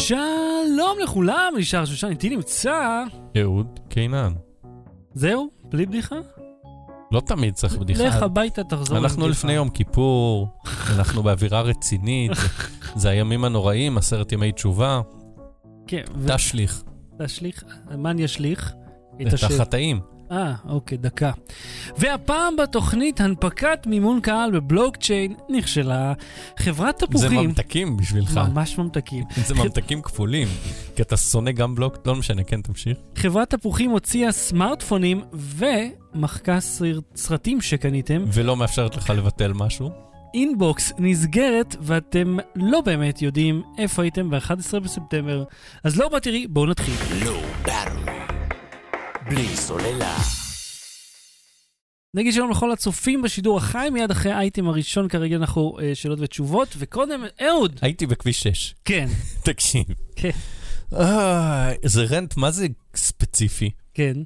שלום לכולם, נשאר שושן, איתי נמצא... אהוד קינן. זהו? בלי בדיחה? לא תמיד צריך בדיחה. לך הביתה, תחזור אנחנו. לפני יום כיפור, אנחנו באווירה רצינית, זה הימים הנוראים, עשרת ימי תשובה. כן, תשליך ותשליך, מה אני אשליך? את. החטאים. אה, אוקיי, דקה. והפעם בתוכנית הנפקת מימון קהל בבלוקצ'יין נכשלה חברת זה תפוחים. ממתקים בשבילך. ממש ממתקים. זה ממתקים כפולים, כי אתה שונא גם בלוק, לא משנה, כן, תמשיך. חברת תפוחים הוציאה סמארטפונים ומחקה סר- סרטים שקניתם. ולא מאפשרת לך לבטל משהו. אינבוקס נסגרת ואתם לא באמת יודעים איפה הייתם ב-11 בספטמבר. אז לא בתראי, בואו נתחיל. ברור. בלי סוללה. נגיד שלום לכל הצופים בשידור החי, מיד אחרי האייטם הראשון כרגע אנחנו אה, שאלות ותשובות, וקודם, אהוד! הייתי בכביש 6, כן, תקשיב. כן, אה, זה רנט, מה זה ספציפי? כן.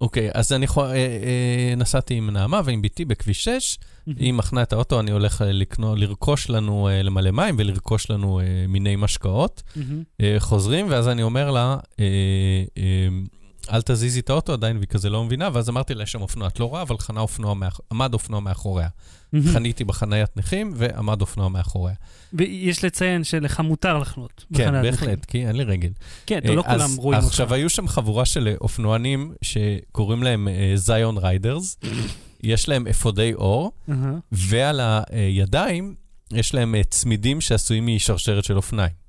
אוקיי, אז אני יכול... אה, אה, נסעתי עם נעמה ועם בתי בכביש 6, היא מחנה את האוטו, אני הולך אה, לקנות, לרכוש לנו, אה, למלא מים ולרכוש לנו אה, מיני משקאות. אה, חוזרים, ואז אני אומר לה, אה, אה, אל תזיזי את האוטו עדיין, והיא כזה לא מבינה, ואז אמרתי לה, יש שם אופנוע, את לא רואה, אבל חנה אופנוע, מאח... עמד אופנוע מאחוריה. חניתי בחניית נכים, ועמד אופנוע מאחוריה. ויש לציין שלך מותר לחנות. כן, בחניית בהחלט, נכים. כי אין לי רגל. כן, לא אה, כולם רואים אותך. עכשיו, היו שם חבורה של אה, אופנוענים שקוראים להם אה, Zion Riders, יש להם אפודי אור. ועל הידיים יש להם אה, צמידים שעשויים משרשרת של אופניים.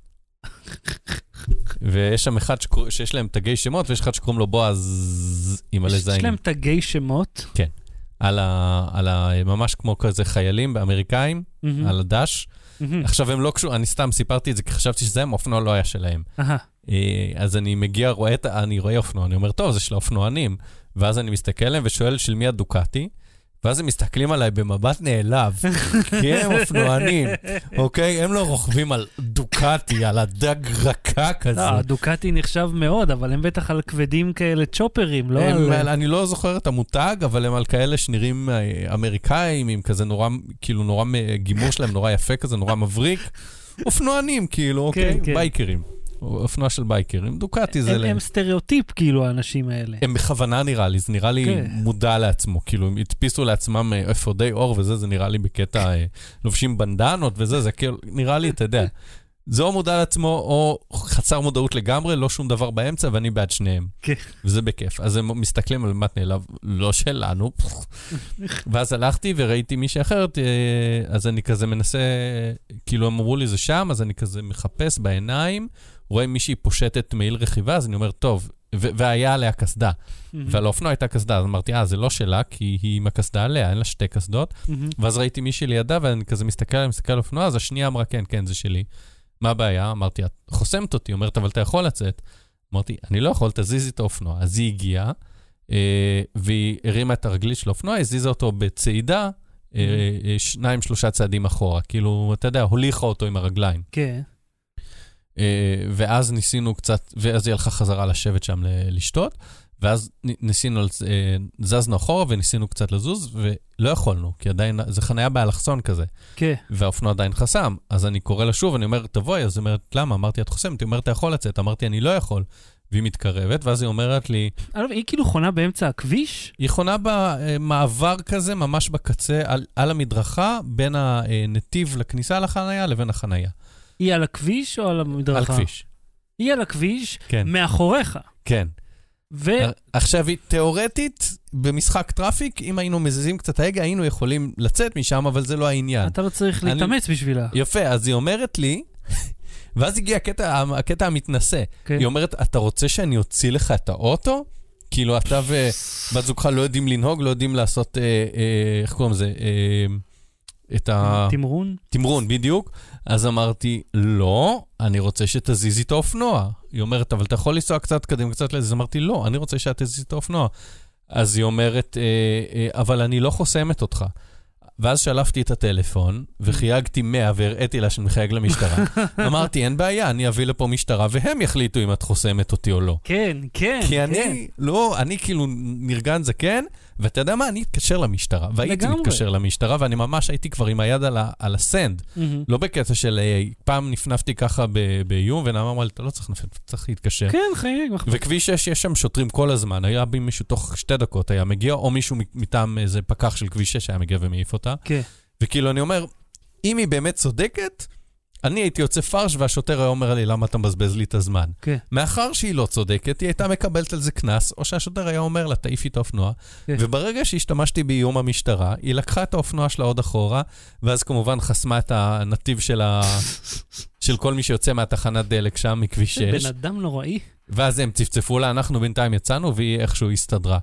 ויש שם אחד שקור... שיש להם תגי שמות, ויש אחד שקוראים לו בועז עם מלא יש זיינים. להם תגי שמות. על ה... על ה... ממש כמו כזה חיילים אמריקאים, מהמם. על הדש. מהמם. עכשיו הם לא קשורים, אני סתם סיפרתי את זה כי חשבתי שזה הם, האופנוע לא היה שלהם. אהה. אה, אז אני מגיע, רואה את, אני רואה אופנוע, אני אומר, טוב, זה של האופנוענים. ואז אני מסתכל עליהם ושואל של מי הדוקטי, ואז הם מסתכלים עליי במבט נעלב, כי הם אופנוענים, אוקיי? הם לא רוכבים על דוקאטי, על הדג רכה כזה. לא, דוקאטי נחשב מאוד, אבל הם בטח על כבדים כאלה צ'ופרים, לא הם, על... אני לא זוכר את המותג, אבל הם על כאלה שנראים אה, אמריקאים, עם כזה נורא, כאילו נורא, גימור שלהם נורא יפה כזה, נורא מבריק. אופנוענים, כאילו, אוקיי? כן. בייקרים. אופנוע של בייקרים. דוקאטי זה... הם, הם סטריאוטיפ, כאילו, האנשים האלה. הם בכוונה נראה לי, זה נראה לי כן. מודע לעצמו, כאילו הם הדפיסו לעצמם אה, אפודי אור וזה, זה נראה לי בקטע אה, לובשים בנדנות וזה, זה כאילו, נראה לי, אתה יודע, זה או מודע לעצמו או חסר מודעות לגמרי, לא שום דבר באמצע, ואני בעד שניהם. כן. וזה בכיף. אז הם מסתכלים על מת נעלב, לא שלנו. ואז הלכתי וראיתי מישהי אחרת, אה, אז אני כזה מנסה, כאילו אמרו לי זה שם, אז אני כזה מחפש בעיניים, רואה מישהי פושטת מעיל רכיבה, אז אני אומר, טוב, והיה עליה קסדה. ועל האופנוע הייתה קסדה, אז אמרתי, אה, זה לא שלה, כי היא עם הקסדה עליה, אין לה שתי קסדות. ואז ראיתי מישהי לידה, ואני כזה מסתכל עליה, מסתכל על האופנוע, אז השנייה אמרה, כן, כן, זה שלי. מה הבעיה? אמרתי, את חוסמת אותי, אומרת, אבל אתה יכול לצאת. אמרתי, אני לא יכול, תזיזי את האופנוע. אז היא הגיעה, אה, והיא הרימה את הרגלית של האופנוע, הזיזה אותו בצעידה, אה, אה, שניים, שלושה צעדים אחורה. כאילו, אתה יודע, הוליכה אותו עם הרגליים. כן. ואז ניסינו קצת, ואז היא הלכה חזרה לשבת שם לשתות, ואז ניסינו, אה, זזנו אחורה וניסינו קצת לזוז, ולא יכולנו, כי עדיין, זה חניה באלכסון כזה, כן. והאופנוע עדיין חסם. אז אני קורא לה שוב, אני אומר, תבואי, אז היא אומרת, למה? אמרתי, את חוסמת, היא אומרת, אתה יכול לצאת, אמרתי, אני לא יכול. והיא מתקרבת, ואז היא אומרת לי, אבל היא כאילו חונה באמצע הכביש? היא חונה במעבר כזה, ממש בקצה, על, על המדרכה, בין הנתיב לכניסה לחניה לבין החניה. היא על הכביש או על המדרכה? על כביש. היא על הכביש, כן, מאחוריך. כן. ו... עכשיו, היא- תיאורטית, במשחק traffic, אם היינו מזיזים קצת ההגה, היינו יכולים לצאת משם, אבל זה לא העניין. אתה לא צריך אני- להתאמץ בשבילה. יפה, אז היא אומרת לי, ואז הגיע הקטע, הקטע המתנשא. כן. היא אומרת, אתה רוצה שאני אוציא לך את האוטו? כאילו, אתה ובת זוגך לא יודעים לנהוג, לא יודעים לעשות, אה, אה, איך קוראים לזה? אה, את ה... תמרון? תמרון, בדיוק. אז אמרתי, לא, אני רוצה שתזיזי את האופנוע. היא אומרת, אבל אתה יכול לנסוע קצת קדימה, קצת לזה. אז אמרתי, לא, אני רוצה שאת תזיזי את האופנוע. אז היא אומרת, אה, אה, אבל אני לא חוסמת אותך. ואז שלפתי את הטלפון, וחייגתי 100 והראיתי לה שאני מחייג למשטרה. אמרתי, אין בעיה, אני אביא לפה משטרה, והם יחליטו אם את חוסמת אותי או לא. כן, כן, כי כן. אני, לא, אני כאילו נרגן זקן, ואתה יודע מה, אני אתקשר למשטרה, והייתי לגמרי. מתקשר למשטרה, ואני ממש הייתי כבר עם היד על, ה- על הסנד. מהמם. לא בקטע של אה, פעם נפנפתי ככה ב- באיום, ונעמה אמרה לי, אתה לא צריך לנפנף, אתה צריך להתקשר. כן, חייג. וכביש 6, יש שם שוטרים כל הזמן, היה בי מישהו תוך שתי דקות היה מגיע, או מישהו מטעם איזה פקח של כביש 6 היה מגיע ומעיף אותה. כן. וכאילו, אני אומר, אם היא באמת צודקת, אני הייתי יוצא פרש והשוטר היה אומר לי, למה אתה מבזבז לי את הזמן? כן. מאחר שהיא לא צודקת, היא הייתה מקבלת על זה קנס, או שהשוטר היה אומר לה, תעיפי את האופנוע. כן. וברגע שהשתמשתי באיום המשטרה, היא לקחה את האופנוע שלה עוד אחורה, ואז כמובן חסמה את הנתיב של, ה... של כל מי שיוצא מהתחנת דלק שם, מכביש 6. בן אדם נוראי. ואז הם צפצפו לה, אנחנו בינתיים יצאנו, והיא איכשהו הסתדרה.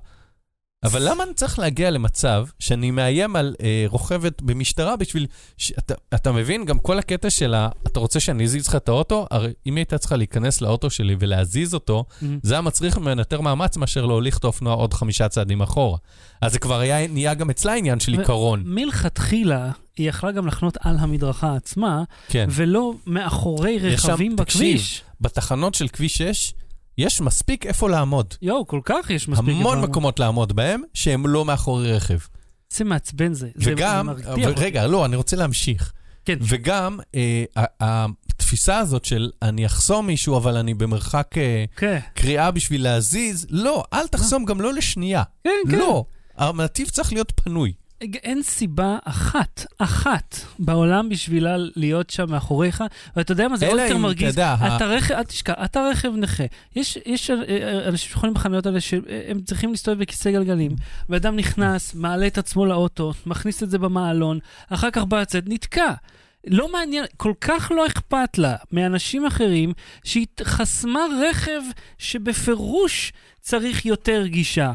אבל למה אני צריך להגיע למצב שאני מאיים על אה, רוכבת במשטרה בשביל... ש... אתה, אתה מבין? גם כל הקטע של ה... אתה רוצה שאני אזיז לך את האוטו? הרי אם הייתה צריכה להיכנס לאוטו שלי ולהזיז אותו, מהמם. זה היה מצריך ממנו יותר מאמץ מאשר להוליך את האופנוע עוד חמישה צעדים אחורה. אז זה כבר היה, נהיה גם אצלה עניין של עיקרון. מלכתחילה, היא יכלה גם לחנות על המדרכה עצמה, כן. ולא מאחורי רכבים תקשיב, בכביש. בתחנות של כביש 6, יש מספיק איפה לעמוד. יואו, כל כך יש מספיק. המון איפה- מקומות לעמוד בהם שהם לא מאחורי רכב. זה מעצבן זה. וגם, זה אותי. רגע, לא, אני רוצה להמשיך. כן. וגם, אה, התפיסה הזאת של אני אחסום מישהו, אבל אני במרחק אה, כן, קריאה בשביל להזיז, לא, אל תחסום גם לא לשנייה. כן, כן. לא, הנתיב צריך להיות פנוי. אין סיבה אחת, אחת, בעולם בשבילה להיות שם מאחוריך, ואתה יודע מה, זה עוד אלא יותר אם, מרגיז. יודע, ה- אתה רכב, אל תשכח, אתה רכב נכה. יש, יש אה, אה, אנשים שיכולים בחנויות האלה שהם צריכים להסתובב בכיסא גלגלים, ואדם נכנס, מעלה את עצמו לאוטו, מכניס את זה במעלון, אחר כך בא לצאת, נתקע. לא מעניין, כל כך לא אכפת לה מאנשים אחרים שהיא חסמה רכב שבפירוש צריך יותר גישה.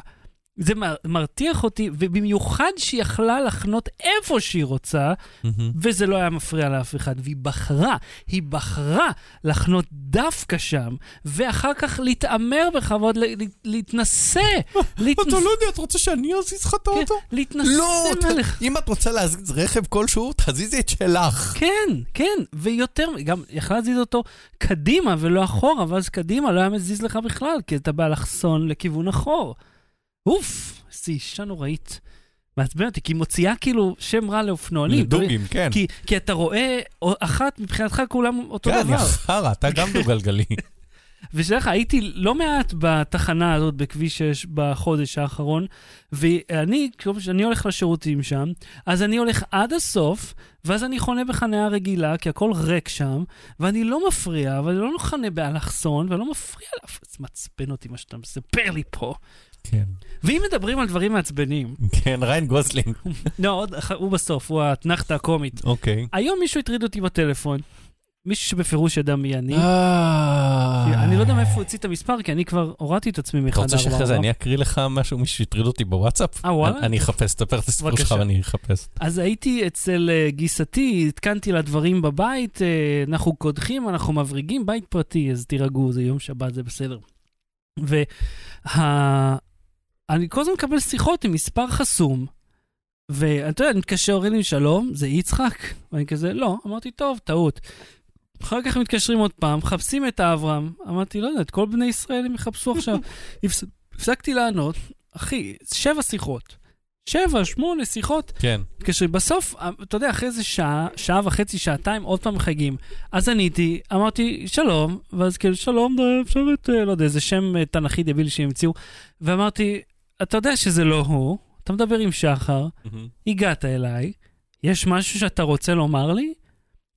זה מר, מרתיח אותי, ובמיוחד שהיא יכלה לחנות איפה שהיא רוצה, מהמם. וזה לא היה מפריע לאף אחד, והיא בחרה, היא בחרה לחנות דווקא שם, ואחר כך להתעמר בכבוד, ל- ל- להתנשא, להתנשא, אתה לא יודע, את רוצה שאני אזיז לך את כן, האוטו? להתנשא לא, מעליך. אם את רוצה להזיז רכב כלשהו, תזיזי את שלך. כן, כן, ויותר, גם יכלה להזיז אותו קדימה ולא אחורה, ואז קדימה לא היה מזיז לך בכלל, כי אתה באלכסון לכיוון אחור. אוף, איזו אישה נוראית. מעצבן אותי, כי היא מוציאה כאילו שם רע לאופנוענים. לדוגים, כן. כי, כי אתה רואה, אחת, מבחינתך כולם אותו כן, דבר. יא חרא, אתה גם דו-גלגלי. ושתדע לך, הייתי לא מעט בתחנה הזאת בכביש 6 בחודש האחרון, ואני, כשאני הולך לשירותים שם, אז אני הולך עד הסוף, ואז אני חונה בחניה רגילה, כי הכל ריק שם, ואני לא מפריע, אבל אני לא חונה באלכסון, ולא מפריע לאף... זה מעצבן אותי מה שאתה מספר לי פה. כן. ואם מדברים על דברים מעצבנים, כן, ריין גוסלינג. לא, הוא בסוף, הוא האתנחתא הקומית. אוקיי. היום מישהו הטריד אותי בטלפון, מישהו שבפירוש ידע מי אני. אה. אני לא יודע מאיפה הוא הוציא את המספר, כי אני כבר הורדתי את עצמי מאחד אתה רוצה שאחרי זה אני אקריא לך משהו, מישהו שהטריד אותי בוואטסאפ? אה, וואלה? אני- אחפש, תספר את הסיפור שלך. ואני אחפש. אז הייתי אצל אה, גיסתי, התקנתי לה דברים בבית, אה, אנחנו קודחים, אנחנו מבריגים, בית פרטי, אז תירגעו, זה יום שבת, זה בסדר. ואני כל הזמן מקבל שיחות עם מספר חסום, ואתה יודע, אני מתקשר, אומרים לי, שלום, זה יצחק? ואני כזה, לא. אמרתי, טוב, טעות. אחר כך מתקשרים עוד פעם, מחפשים את אברהם. אמרתי, לא יודע, את כל בני ישראל הם יחפשו עכשיו. הפס- הפסקתי לענות, אחי, שבע שיחות. שבע, שמונה שיחות. כן. מתקשרים. בסוף, אתה יודע, אחרי איזה שעה, שעה וחצי, שעתיים, עוד פעם מחייגים. אז עניתי, אמרתי, שלום, ואז כאילו, שלום, אפשר את, אה, לא יודע, איזה שם אה, תנכי דביל שהמציאו. ואמרתי, אתה יודע שזה לא הוא, אתה מדבר עם שחר, הגעת אליי, יש משהו שאתה רוצה לומר לי?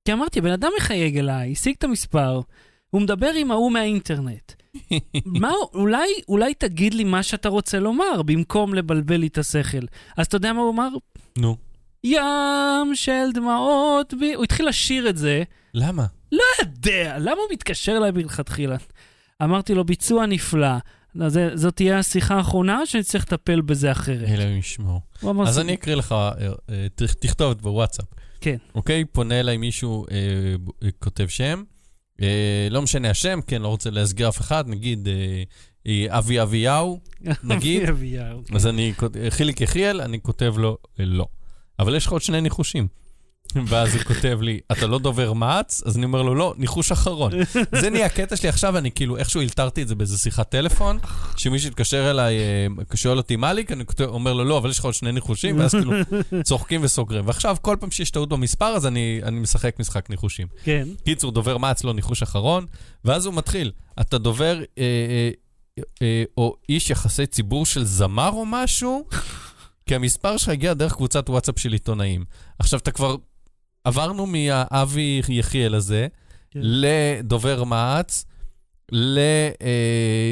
כי אמרתי, בן אדם מחייג אליי, השיג את המספר, הוא מדבר עם ההוא מהאינטרנט. מה, אולי, אולי תגיד לי מה שאתה רוצה לומר, במקום לבלבל לי את השכל. אז אתה יודע מה הוא אמר? נו. ים של דמעות בי... הוא התחיל לשיר את זה. למה? לא יודע, למה הוא מתקשר אליי מלכתחילה? אמרתי לו, ביצוע נפלא. אז זה- זאת תהיה השיחה האחרונה שאני צריך לטפל בזה אחרת? אלוהים ישמור. אז "זה- אני אקריא לך, אה, אה, תכתוב בוואטסאפ. כן. אוקיי? פונה אליי מישהו, אה, אה, כותב שם, אה, לא משנה השם, כן, לא רוצה להסגיר אף אחד, נגיד אה, אבי אביהו, נגיד? אביהו, כן. אז אני, חיליק יחיאל, אני כותב לו לא. אבל יש לך עוד שני ניחושים. ואז הוא כותב לי, אתה לא דובר מע"צ? אז אני אומר לו, לא, ניחוש אחרון. זה נהיה הקטע שלי עכשיו, אני כאילו איכשהו הלתרתי את זה באיזה שיחת טלפון, שמישהו התקשר אליי, אה, שואל אותי מה לי, אני אומר לו, לא, אבל יש לך עוד שני ניחושים, ואז כאילו צוחקים וסוגרים. ועכשיו, כל פעם שיש טעות במספר, אז אני, אני משחק משחק ניחושים. כן. קיצור, דובר מע"צ, לא ניחוש אחרון, ואז הוא מתחיל, אתה דובר אה, אה, אה, או איש יחסי ציבור של זמר או משהו? כי המספר שלך הגיע דרך קבוצת וואטסאפ של עיתונאים. עכשיו, אתה כבר... עברנו מהאבי יחיאל הזה כן. לדובר מע"צ, לדובר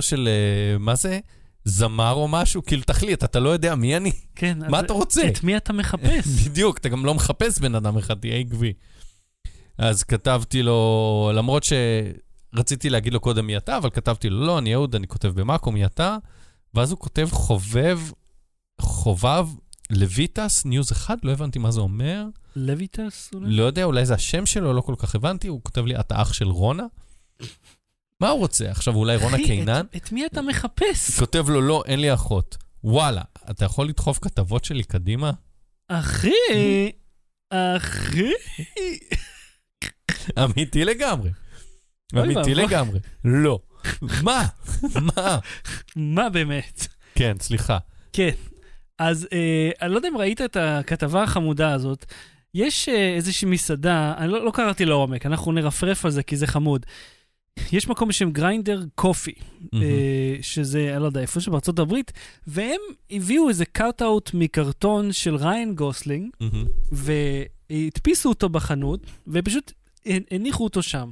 של, אה, מה זה? זמר או משהו? כאילו, תחליט, אתה לא יודע מי אני? כן. מה אתה רוצה? את מי אתה מחפש? בדיוק, אתה גם לא מחפש בן אדם אחד, תהיה עקבי. אז כתבתי לו, למרות שרציתי להגיד לו קודם מי אתה, אבל כתבתי לו, לא, אני אהוד, אני כותב במאקו, מי אתה? ואז הוא כותב חובב, חובב לויטס, news אחד, לא הבנתי מה זה אומר. לויטס אולי? לא יודע, אולי זה השם שלו, לא כל כך הבנתי. הוא כותב לי, אתה אח של רונה? מה הוא רוצה? עכשיו, אולי רונה קינן? את- את מי אתה מחפש? כותב לו, לא, אין לי אחות. וואלה, אתה יכול לדחוף כתבות שלי קדימה? אחי, אחי. אמיתי לגמרי. אמיתי. לגמרי. לא. מה? מה? מה באמת? כן, סליחה. כן. אז אה, אני לא יודע אם ראית את הכתבה החמודה הזאת. יש אה, איזושהי מסעדה, אני לא, לא קראתי לעומק, אנחנו נרפרף על זה כי זה חמוד. יש מקום בשם גריינדר קופי, אה, שזה, אני לא יודע, איפה שבארצות הברית, והם הביאו איזה cut-out מקרטון של ריין גוסלינג. והדפיסו אותו בחנות, ופשוט הניחו אותו שם.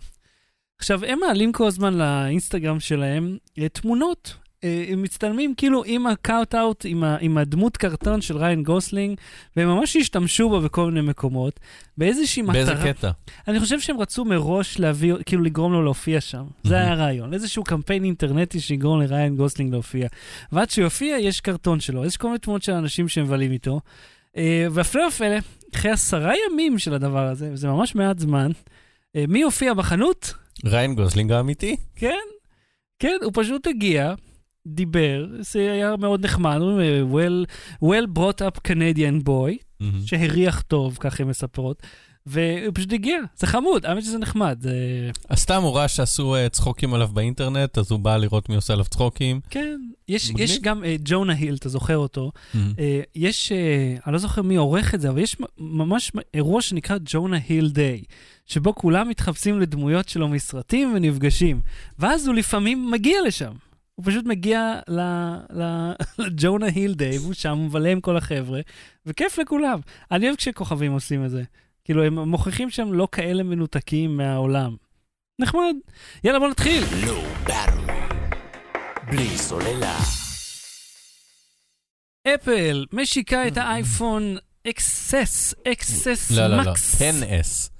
עכשיו, הם מעלים כל הזמן לאינסטגרם שלהם אה, תמונות. אה, הם מצטלמים כאילו עם ה cut-out, עם, ה- עם הדמות קרטון של ריין גוסלינג, והם ממש השתמשו בה בכל מיני מקומות, באיזושהי מטרה. באיזה קטע? אני חושב שהם רצו מראש להביא, כאילו לגרום לו להופיע שם. זה מהמם. היה הרעיון. איזשהו קמפיין אינטרנטי שיגרום לריין גוסלינג להופיע. ועד שהוא יופיע, יש קרטון שלו. יש כל מיני תמונות של אנשים שמבלים איתו. אה, והפלא ופלא, אחרי עשרה ימים של הדבר הזה, וזה ממש מעט זמן, אה, מי הופיע בחנות? ריין גוסלינג האמיתי? כן, כן, הוא פשוט הגיע, דיבר, זה היה מאוד נחמד, well, well brought up Canadian boy, מהמם. שהריח טוב, כך הן מספרות, והוא פשוט הגיע, זה חמוד, האמת שזה נחמד, זה... אז סתם הוא ראה שעשו אה, צחוקים עליו באינטרנט, אז הוא בא לראות מי עושה עליו צחוקים. כן, יש, מגניב. יש גם uh, ג'ונה היל, אתה זוכר אותו, מהמם. uh, יש, uh, אני לא זוכר מי עורך את זה, אבל יש ממש אירוע שנקרא ג'ונה היל דיי, שבו כולם מתחפשים לדמויות שלו מסרטים ונפגשים, ואז הוא לפעמים מגיע לשם. הוא פשוט מגיע לג'ונה היל דיי, והוא שם, מבלה עם כל החבר'ה, וכיף לכולם. אני אוהב כשכוכבים עושים את זה. כאילו, הם מוכיחים שהם לא כאלה מנותקים מהעולם. נחמד. יאללה, בוא נתחיל. לא. בלי סוללה. אפל משיקה את האייפון אקסס, אקסס לא, לא, לא, מקס. 10S.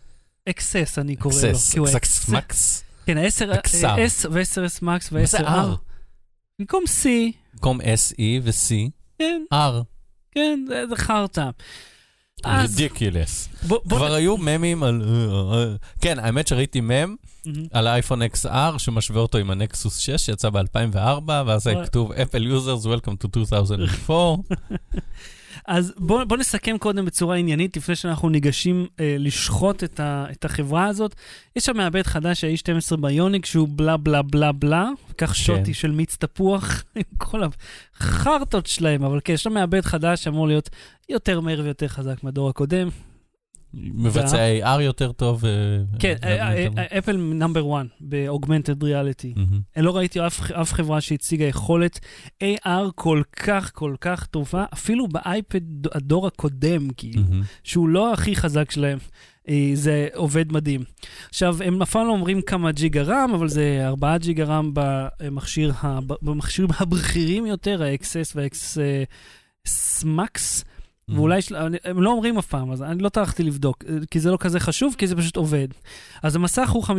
XS אני קורא לו. אקסס, אקסס אקס. מקס. כן, ה-10 XR. S ו-10S מקס מה זה ו-10R. במקום C, במקום SE ו-C, כן, R. כן, זה חרטא. בוא... כבר היו ממים על... כן, האמת שראיתי מם. על האייפון XR שמשווה אותו עם הנקסוס 6 שיצא ב-2004, ואז היה. כתוב Apple users welcome to 2004. אז בוא, בוא נסכם קודם בצורה עניינית, לפני שאנחנו ניגשים אה, לשחוט את, ה, את החברה הזאת. יש שם מעבד חדש, ה-A12 ביוניק, שהוא בלה בלה בלה בלה, כך שוטי של מיץ תפוח, עם כל החרטות שלהם, אבל כן, יש שם מעבד חדש שאמור להיות יותר מהר ויותר חזק מהדור הקודם. מבצע AR יותר טוב. אה, כן, אפל נאמבר 1 ב-Augmented Reality. אני לא ראיתי אף, חברה שהציגה יכולת AR כל כך כל כך טובה, אפילו באייפד הדור הקודם, כאילו. שהוא לא הכי חזק שלהם. אה, זה עובד מדהים. עכשיו, הם אף פעם לא אומרים כמה ג'יגה רם, אבל זה 4 ג'יגה רם במכשיר, במכשירים הבכירים יותר, ה-XS וה-X מקס, ואולי, של... הם לא אומרים אף פעם, אז אני לא טרחתי לבדוק, אה, כי זה לא כזה חשוב, כי זה פשוט עובד. אז המסך הוא 5.8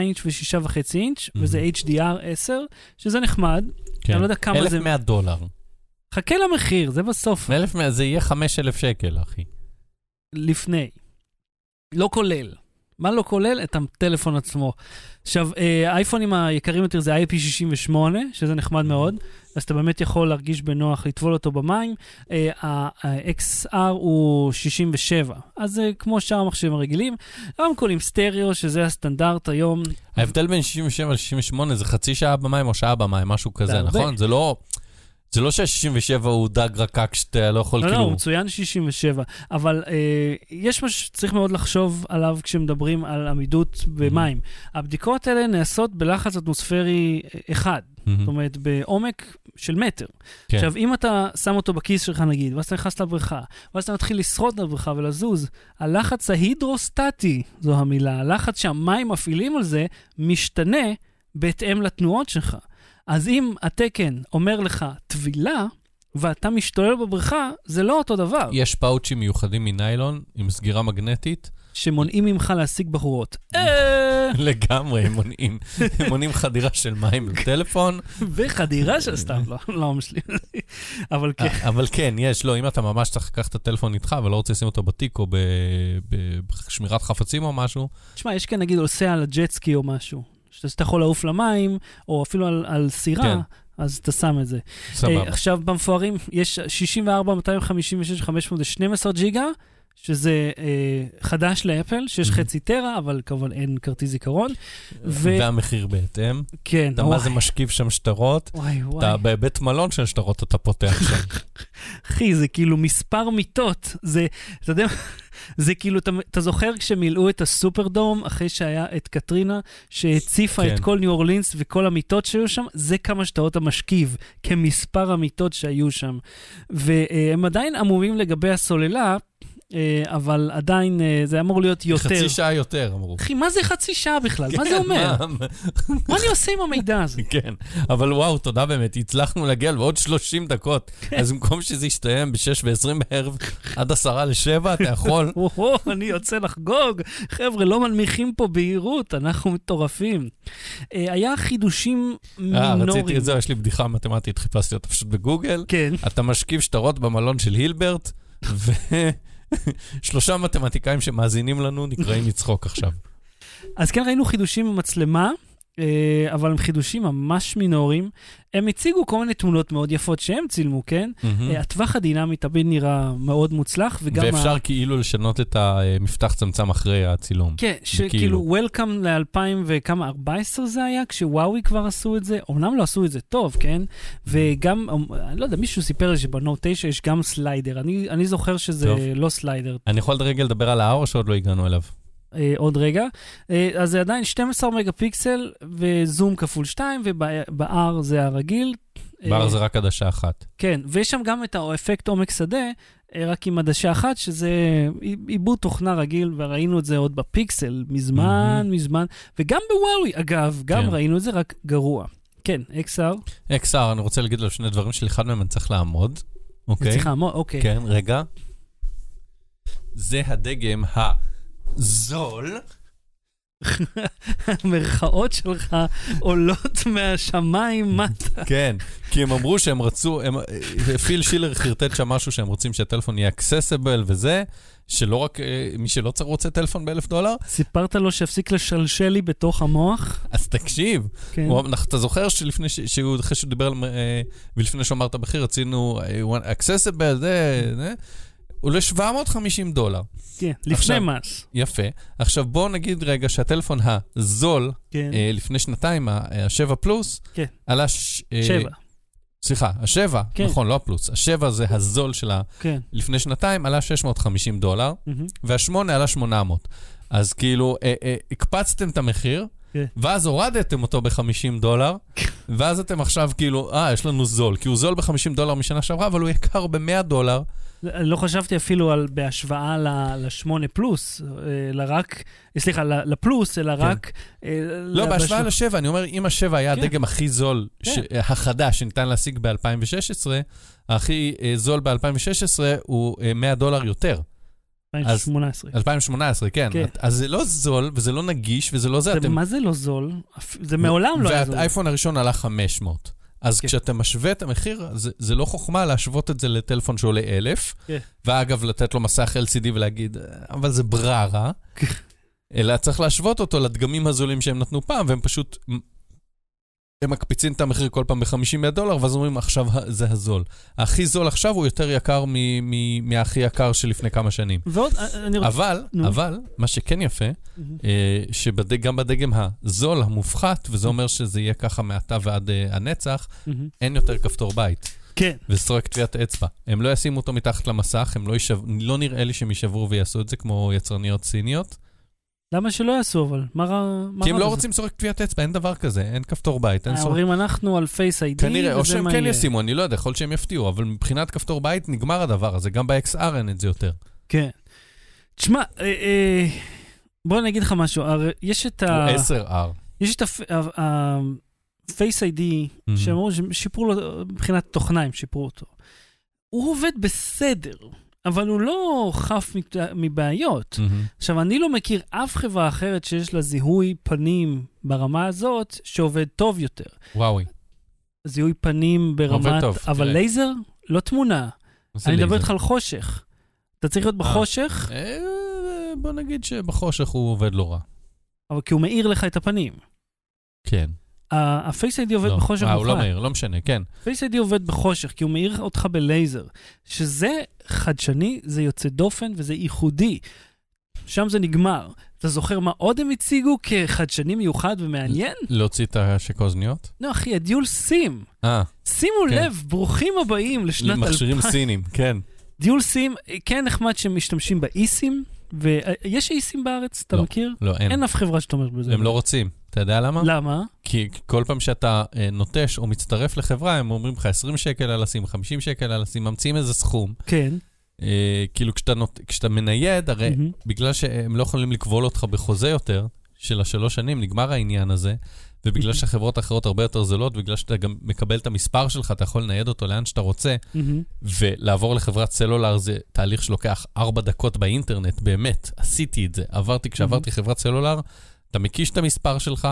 אינץ' ו-6.5 אינץ', וזה HDR 10, שזה נחמד. כן. אני לא יודע כמה זה... 1,100 דולר. חכה למחיר, זה בסוף, 1,100 זה יהיה 5,000 שקל, אחי. לפני. לא כולל. מה לא כולל? את הטלפון עצמו. עכשיו, אה, האייפונים היקרים יותר זה IP68, שזה נחמד מאוד, אז אתה באמת יכול להרגיש בנוח לטבול אותו במים. אה, ה-XR הוא 67, אז זה כמו שאר המחשבים הרגילים. רמקולים סטריאו, שזה הסטנדרט היום. ההבדל בין 67 ל-68 זה חצי שעה במים או שעה במים, משהו כזה. נכון? זה לא... זה לא שה-67 הוא דג רקק שאתה לא יכול לא, לא, כאילו... הוא מצוין 67, אבל אה, יש משהו שצריך מאוד לחשוב עליו כשמדברים על עמידות במים. הבדיקות האלה נעשות בלחץ אטמוספרי אה, אחד, מהמם. זאת אומרת, בעומק של מטר. כן. עכשיו, אם אתה שם אותו בכיס שלך נגיד, ואז אתה נכנס לבריכה, ואז אתה מתחיל לשחות לבריכה ולזוז, הלחץ ההידרוסטטי, זו המילה, הלחץ שהמים מפעילים על זה, משתנה בהתאם לתנועות שלך. אז אם התקן אומר לך טבילה, ואתה משתולל בבריכה, זה לא אותו דבר, יש פאוצ'ים מיוחדים מניילון עם סגירה מגנטית, שמונעים ממך להשיג בחורות. אה, לגמרי, הם מונעים, הם מונעים חדירה של מים לטלפון, וחדירה של סתם, לא, לא משלים. אבל כן. אבל כן, יש, לא, אם אתה ממש צריך לקחת את הטלפון איתך ולא רוצה לשים אותו בתיק או בשמירת חפצים או משהו, תשמע, יש כאן נגיד עושה על הג'טסקי או משהו, שאתה יכול לעוף למים, או אפילו על, על סירה, כן. אז אתה שם את זה. סבבה. אה, עכשיו, במפוארים יש 64, 256, 512 ג'יגה, שזה אה, חדש לאפל, שיש Mhm. חצי טרה, אבל כמובן אין כרטיס זיכרון. ו- והמחיר בהתאם. כן, אתה מה זה משכיב שם שטרות, וואי, וואי. אתה בבית מלון של שטרות אתה פותח שם. אחי, זה כאילו מספר מיטות. זה, אתה יודע, זה כאילו, אתה, אתה זוכר כשמילאו את הסופרדום, אחרי שהיה את קטרינה, שהציפה כן. את כל ניו אורלינס וכל המיטות שהיו שם, זה כמה שטרות המשכיב, כמספר המיטות שהיו שם. והם עדיין עמומים לגבי הסוללה, אבל עדיין אה, זה אמור להיות יותר. חצי שעה יותר, אמרו. אחי, מה זה חצי שעה בכלל? מה זה כן, אומר? מה- אני עושה עם המידע הזה? כן, אבל וואו, תודה באמת, הצלחנו להגיע לעוד 30 דקות. אז במקום שזה יסתיים ב-6 ו-20 בערב עד 10 ל-7, אתה יכול... וואו, אני יוצא לחגוג. חבר'ה, לא מנמיכים פה בהירות, אנחנו מטורפים. אה, היה חידושים אה, מינוריים. רציתי את זה, יש לי בדיחה מתמטית, חיפשתי אותה פשוט בגוגל. כן. אתה משכיב שטרות במלון של הילברט, ושלושה מתמטיקאים שמאזינים לנו נקראים לצחוק עכשיו. אז כן ראינו חידושים במצלמה, אבל הם חידושים ממש מינוריים. הם הציגו כל מיני תמונות מאוד יפות שהם צילמו, כן? אה, הטווח הדינמי תמיד נראה מאוד מוצלח, וגם... ה- ואפשר כאילו לשנות את המפתח צמצם אחרי הצילום. כן, שכאילו, Welcome ל-2000 וכמה, 14 זה היה, כש-וואווי כבר עשו את זה. אמנם לא עשו את זה טוב, כן? וגם, אני לא יודע, מישהו סיפר לי שבנוט 9 יש גם סליידר. אני, אני זוכר שזה טוב. לא סליידר. אני יכול רגע לדבר על ה-R או שעוד לא הגענו אליו? אה, עוד רגע. אה, אז זה עדיין 12 מגה פיקסל וזום כפול 2, וב-R זה הרגיל. ב-R אה, זה רק עדשה אחת. כן, ויש שם גם את האפקט עומק שדה, אה, רק עם עדשה אחת, שזה עיבוד תוכנה רגיל, וראינו את זה עוד בפיקסל, מזמן, מהמם. מזמן, וגם בוואוי, אגב, גם כן. ראינו את זה, רק גרוע. כן, XR, XR, אני רוצה להגיד על שני דברים שאחד מהם אני צריך לעמוד. אוקיי? סליחה, מו- אוקיי. כן, רגע. זה הדגם הזול. המרכאות שלך עולות מהשמיים מטה. כן, כי הם אמרו שהם רצו, הם, פיל שילר חרטט שם משהו שהם רוצים שהטלפון יהיה אקססיבל וזה, שלא רק אה, מי שלא צריך רוצה טלפון באלף דולר, סיפרת לו שיפסיק לשלשל לי בתוך המוח? אז תקשיב. כן. הוא, אמר, אתה זוכר שלפני ש, שהוא, אחרי שהוא דיבר, על, אה, ולפני שהוא אמר את המחיר, רצינו אקססיבל, זה, זה, הוא עולה 750 דולר. כן, לפני מס. יפה. עכשיו בואו נגיד רגע שהטלפון הזול, כן, אה, לפני שנתיים, ה-7 פלוס, כן. עלה... ש- אה, שבע. סליחה, השבע, כן. נכון, לא הפלוס. השבע זה הזול שלה כן. לפני שנתיים, עלה 650 דולר, מהמם. והשמונה עלה 800. אז כאילו, אה, אה, הקפצתם את המחיר, כן. ואז הורדתם אותו ב-50 דולר, ואז אתם עכשיו כאילו, אה, יש לנו זול, כי הוא זול ב-50 דולר משנה שעברה, אבל הוא יקר ב-100 דולר. אני לא חשבתי אפילו על בהשוואה ל-8 פלוס, אה, אלא רק, סליחה, ל- לפלוס, אלא רק... אה, לא, בהשוואה בהשוואה- לשבע, אני אומר, אם השבע היה כן. הדגם הכי זול, כן. ש- החדש שניתן להשיג ב-2016, הכי אה, זול ב-2016 הוא אה, 100 דולר יותר. 2018. 2018, כן. כן. אז זה לא זול, וזה לא נגיש, וזה לא זה. זה- אתם... מה זה לא זול? זה מעולם לא היה זול. והאייפון הראשון עלה 500. אז כן. כשאתה משווה את המחיר, זה, זה לא חוכמה להשוות את זה לטלפון שעולה 1,000, כן. ואגב, לתת לו מסך LCD ולהגיד, "אה, אבל זה בררה. אלא צריך להשוות אותו לדגמים הזולים שהם נתנו פעם, והם פשוט... הם מקפיצים את המחיר כל פעם ב-50 דולר, ואז אומרים, עכשיו זה הזול. הכי זול עכשיו הוא יותר יקר מ- מ- מהכי יקר שלפני כמה שנים. ועוד, אה, אני רוצה... אבל, נו. אבל, מה שכן יפה. אה, שגם בדגם הזול, המופחת, וזה אומר שזה יהיה ככה מעתה ועד אה, הנצח. אין יותר כפתור בית. כן. וסרוק טביעת אצבע. הם לא ישימו אותו מתחת למסך, הם לא יישב... לא נראה לי שהם יישברו ויעשו את זה כמו יצרניות סיניות. למה שלא יעשו אבל? מה רע מה כי הם לא? רוצים סורק טביעת אצבע, אין דבר כזה, אין כפתור בית, אין אה, סורק... אומרים אנחנו על Face ID, כנראה, או וזה שהם מה כן יהיה. ישימו, אני לא יודע, יכול שהם יפתיעו, אבל מבחינת כפתור בית נגמר הדבר הזה, גם ב-XR אין את זה יותר. כן. תשמע, אה, אה, בוא אני אגיד לך משהו, יש את ה... הוא 10R. יש את ה-Face ID, Mhm. שאמרו ששיפרו לו, מבחינת תוכנה הם שיפרו אותו. הוא עובד בסדר, אבל הוא לא חף מת- מבעיות. מהמם. עכשיו, אני לא מכיר אף חברה אחרת שיש לה זיהוי פנים ברמה הזאת שעובד טוב יותר. וואוי. זיהוי פנים ברמת... טוב, אבל תראה. לייזר? לא תמונה. אני מדבר. איתך על חושך. אתה צריך להיות בחושך, אה, בוא נגיד שבחושך הוא עובד לא רע. אבל כי הוא מאיר לך את הפנים. כן. ה-Face ID עובד לא. בחושך אה, הוא לא מוחלט. מהיר, לא משנה, כן. Face ID עובד בחושך, כי הוא מאיר אותך בלייזר. שזה חדשני, זה יוצא דופן וזה ייחודי. שם זה נגמר. אתה זוכר מה עוד הם הציגו כחדשני מיוחד ומעניין? להוציא את השק האוזניות? לא, אחי, הדיול סים. אה, שימו כן. לב, ברוכים הבאים לשנת מכשירים 2000. סינים, כן. דיול סים, כן נחמד שמשתמשים באיסים, ויש איסים בארץ, אתה לא, מכיר? לא, אין. אין אף חברה שתומכת בזה. הם לא רוצים. אתה יודע למה? למה? כי כל פעם שאתה אה, נוטש או מצטרף לחברה, הם אומרים לך 20 שקל על הסים, 50 שקל על הסים, ממציאים איזה סכום. כן. אה, כאילו כשאתה, נות... כשאתה מנייד, הרי מהמם. בגלל שהם לא יכולים לכבול אותך בחוזה יותר, של השלוש שנים, נגמר העניין הזה, ובגלל שהחברות האחרות הרבה יותר זולות, בגלל שאתה גם מקבל את המספר שלך, אתה יכול לנייד אותו לאן שאתה רוצה. ולעבור לחברת סלולר זה תהליך שלוקח ארבע דקות באינטרנט, באמת, עשיתי את זה. עברתי, כשעברתי חברת סלולר, אתה מקיש את המספר שלך,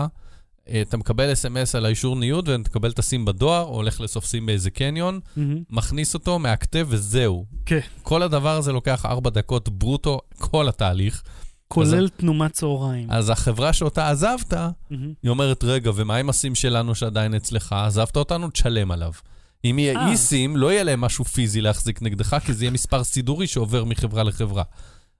אה, אתה מקבל אס.אם.אס על האישור ניוד, ותקבל את הסים בדואר, או הולך לאסוף סים באיזה קניון, מהמם. מכניס אותו, מהכתב וזהו. כן. כל הדבר הזה לוקח ארבע דקות ברוטו, כל התהליך. כולל תנומת צהריים. אז החברה שאותה עזבת, מהמם. היא אומרת, רגע, ומה עם הסים שלנו שעדיין אצלך? עזבת אותנו, תשלם עליו. אם יהיה אה. אי סים, לא יהיה להם משהו פיזי להחזיק נגדך, כי זה יהיה מספר סידורי שעובר מחברה לחברה.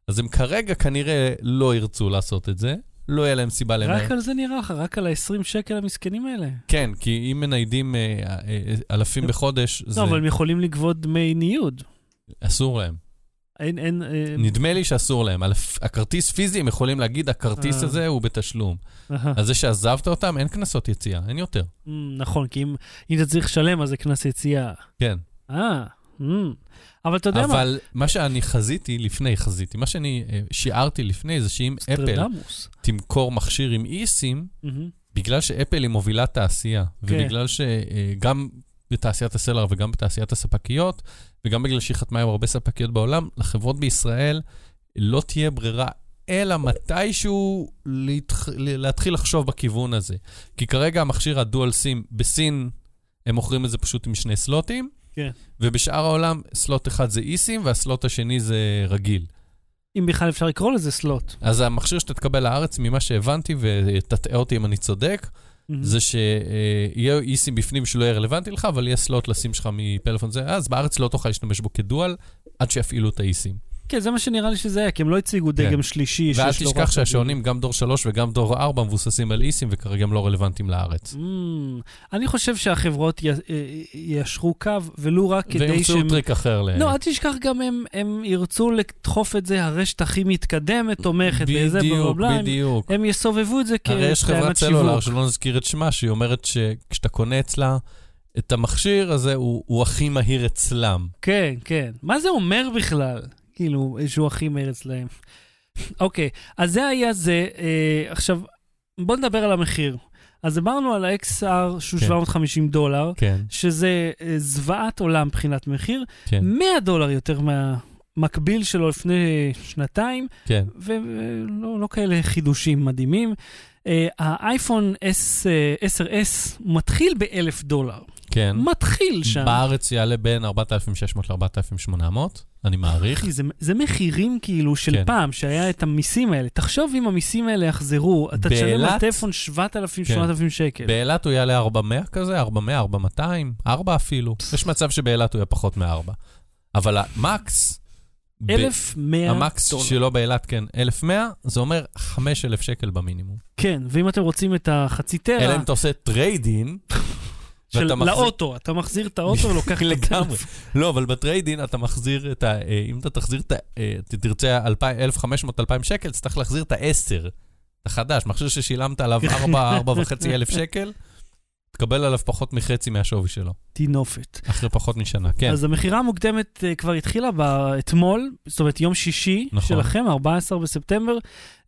אז הם כרגע כנראה לא ירצו לעשות את זה, לא יהיה להם סיבה למהר. רק על זה נראה לך, רק על ה-20 שקל המסכנים האלה. כן, כי אם מניידים אה, אה, אלפים בחודש, זה לא, אבל הם יכולים לגבות דמי ניוד. אסור להם. אין, אין... אה, נדמה לי שאסור להם. על הכרטיס פיזי, הם יכולים להגיד, הכרטיס אה. הזה הוא בתשלום. אהה. אז זה שעזבת אותם, אין קנסות יציאה, אין יותר. Mm, נכון, כי אם אם אתה צריך לשלם, אז זה קנס יציאה. כן. אה, mm. אבל אתה יודע מה? אבל מה שאני חזיתי לפני, חזיתי, מה שאני אה, שיערתי לפני זה שאם אפל. תמכור מכשיר עם איסים, מהמם. בגלל שאפל היא מובילת תעשייה, כן. ובגלל שגם בתעשיית הסלולר וגם בתעשיית הספקיות, וגם בגלל שהיא חתמה עם הרבה ספקיות בעולם, לחברות בישראל לא תהיה ברירה אלא מתישהו להתח... להתחיל לחשוב בכיוון הזה. כי כרגע המכשיר הדואל סים בסין, הם מוכרים את זה פשוט עם שני סלוטים, כן. ובשאר העולם סלוט אחד זה איסים והסלוט השני זה רגיל. אם בכלל אפשר לקרוא לזה סלוט. אז המכשיר שאתה תקבל לארץ, ממה שהבנתי, ותטעה אותי אם אני צודק. זה שיהיה eSIM בפנים שלא יהיה רלוונטי לך, אבל יהיה slot לסים שלך מפלאפון זה, אז בארץ לא תוכל להשתמש בו כ dual, עד שיפעילו את ה eSIM. כן, זה מה שנראה לי שזה היה, כי הם לא הציגו כן. דגם שלישי ואל שיש לו רק... תשכח שהשעונים, גם דור 3 וגם דור 4, מבוססים על eSIM, וכרגע הם לא רלוונטיים לארץ. Mm, אני חושב שהחברות י- אה, יישרו קו, ולו רק כדי וימצאו שהם... טריק אחר ל... לא, אל תשכח גם הם, הם ירצו לדחוף את זה, הרשת הכי מתקדמת, תומכת, וזה, בדיוק, בבליים. בדיוק. הם יסובבו את זה הרי יש חברת סלולר. שלא נזכיר את שמה, שהיא אומרת שכשאתה קונה אצלה את המכשיר הזה, הוא הוא הכי מהיר אצלם. כן, כן. מה זה אומר בכלל? כאילו, שהוא הכי מהר אצלהם. אוקיי, אז זה היה זה. אה, עכשיו, בוא נדבר על המחיר. אז דיברנו על ה-XR שהוא כן. 750 דולר, כן, שזה אה, זוועת עולם מבחינת מחיר, כן, 100 דולר יותר מהמקביל שלו לפני שנתיים, כן. ולא לא כאלה חידושים מדהימים. אה, האייפון S, אה, 10S מתחיל ב-1,000 דולר. כן. מתחיל שם. בארץ יעלה בין 4,600 ל-4,800, אני מעריך. אחי, זה, זה מחירים כאילו של כן. פעם, שהיה את המיסים האלה. תחשוב אם המיסים האלה יחזרו, אתה תשלם על? טלפון 7,000, כן. 8,000 שקל. באילת הוא יעלה 400 כזה, 400, 4,200, 4 אפילו. יש מצב שבאילת הוא יהיה פחות מ-4. אבל המקס, ב- 1,100 המקס דולר. שלו באילת, כן, 1,100, זה אומר 5,000 שקל במינימום. כן, ואם אתם רוצים את החצי טרה, אלא אם אתה עושה trade-in, של מחזיר- לאוטו, אתה מחזיר את האוטו ולוקח את לגמרי. לא, אבל ב trade-in אתה מחזיר את ה... אה, אם אתה תחזיר את ה... אה, תרצה 1,500-2,000 שקל, תצטרך להחזיר את ה-10. אתה חדש, מכשיר ששילמת עליו 4-4.5 אלף שקל, תקבל עליו פחות מחצי מהשווי שלו, טינופת. אחרי פחות משנה, כן. אז המכירה המוקדמת אה, כבר התחילה ב- אתמול, זאת אומרת יום שישי נכון. שלכם, 14 בספטמבר,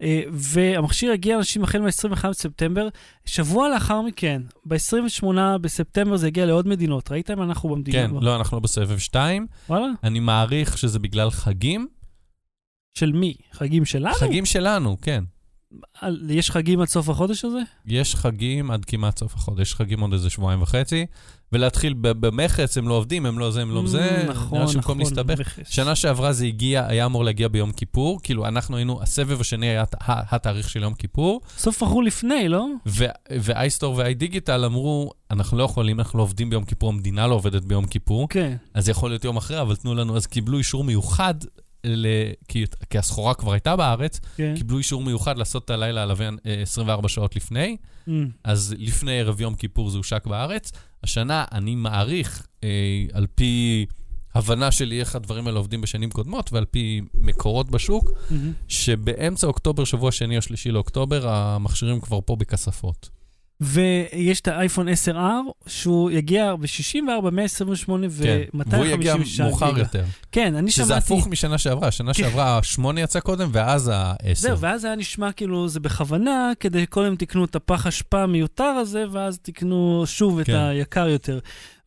אה, והמכשיר יגיע לאנשים החל מ-21 בספטמבר. שבוע לאחר מכן, ב-28 בספטמבר זה יגיע לעוד מדינות. ראית אם אנחנו במדינה? כן, כבר? לא, אנחנו בסבב 2. וואלה? אני מעריך שזה בגלל חגים. של מי? חגים שלנו? חגים שלנו, כן. יש חגים עד סוף החודש הזה? יש חגים עד כמעט סוף החודש, יש חגים עוד איזה שבועיים וחצי, ולהתחיל במכס, הם לא עובדים, הם לא זה, הם לא זה, נכון, נכון. שבמקום להסתבך. שנה שעברה זה הגיע, היה אמור להגיע ביום כיפור, כאילו אנחנו היינו, הסבב השני היה התאריך של יום כיפור, סוף בחרו לפני, לא? ואייסטור ואיי-דיגיטל אמרו, אנחנו לא יכולים, אנחנו לא עובדים ביום כיפור, המדינה לא עובדת ביום כיפור, כן. אז יכול להיות יום אחרי, אבל תנו לנו, אז קיבלו אישור מיוחד, ל- כי, כי הסחורה כבר הייתה בארץ, כן. קיבלו אישור מיוחד לעשות את הלילה הלוויין אה, 24 שעות לפני, Mm. אז לפני ערב יום כיפור זה הושק בארץ. השנה, אני מעריך, אה, על פי הבנה שלי איך הדברים האלה עובדים בשנים קודמות, ועל פי מקורות בשוק, מהמם. שבאמצע אוקטובר, שבוע שני או שלישי לאוקטובר, המכשירים כבר פה בכספות. ויש את האייפון 10R, שהוא יגיע ב-64, 128 כן, והוא יגיע ו-256 מאוחר. יותר. כן, אני שזה שמעתי... הפוך משנה שעברה. שנה כן. שעברה ה-8 יצא קודם, ואז ה-10. זהו, ואז היה נשמע כאילו זה בכוונה, כדי קודם תקנו את הפח אשפה המיותר הזה, ואז תקנו שוב את כן. היקר יותר.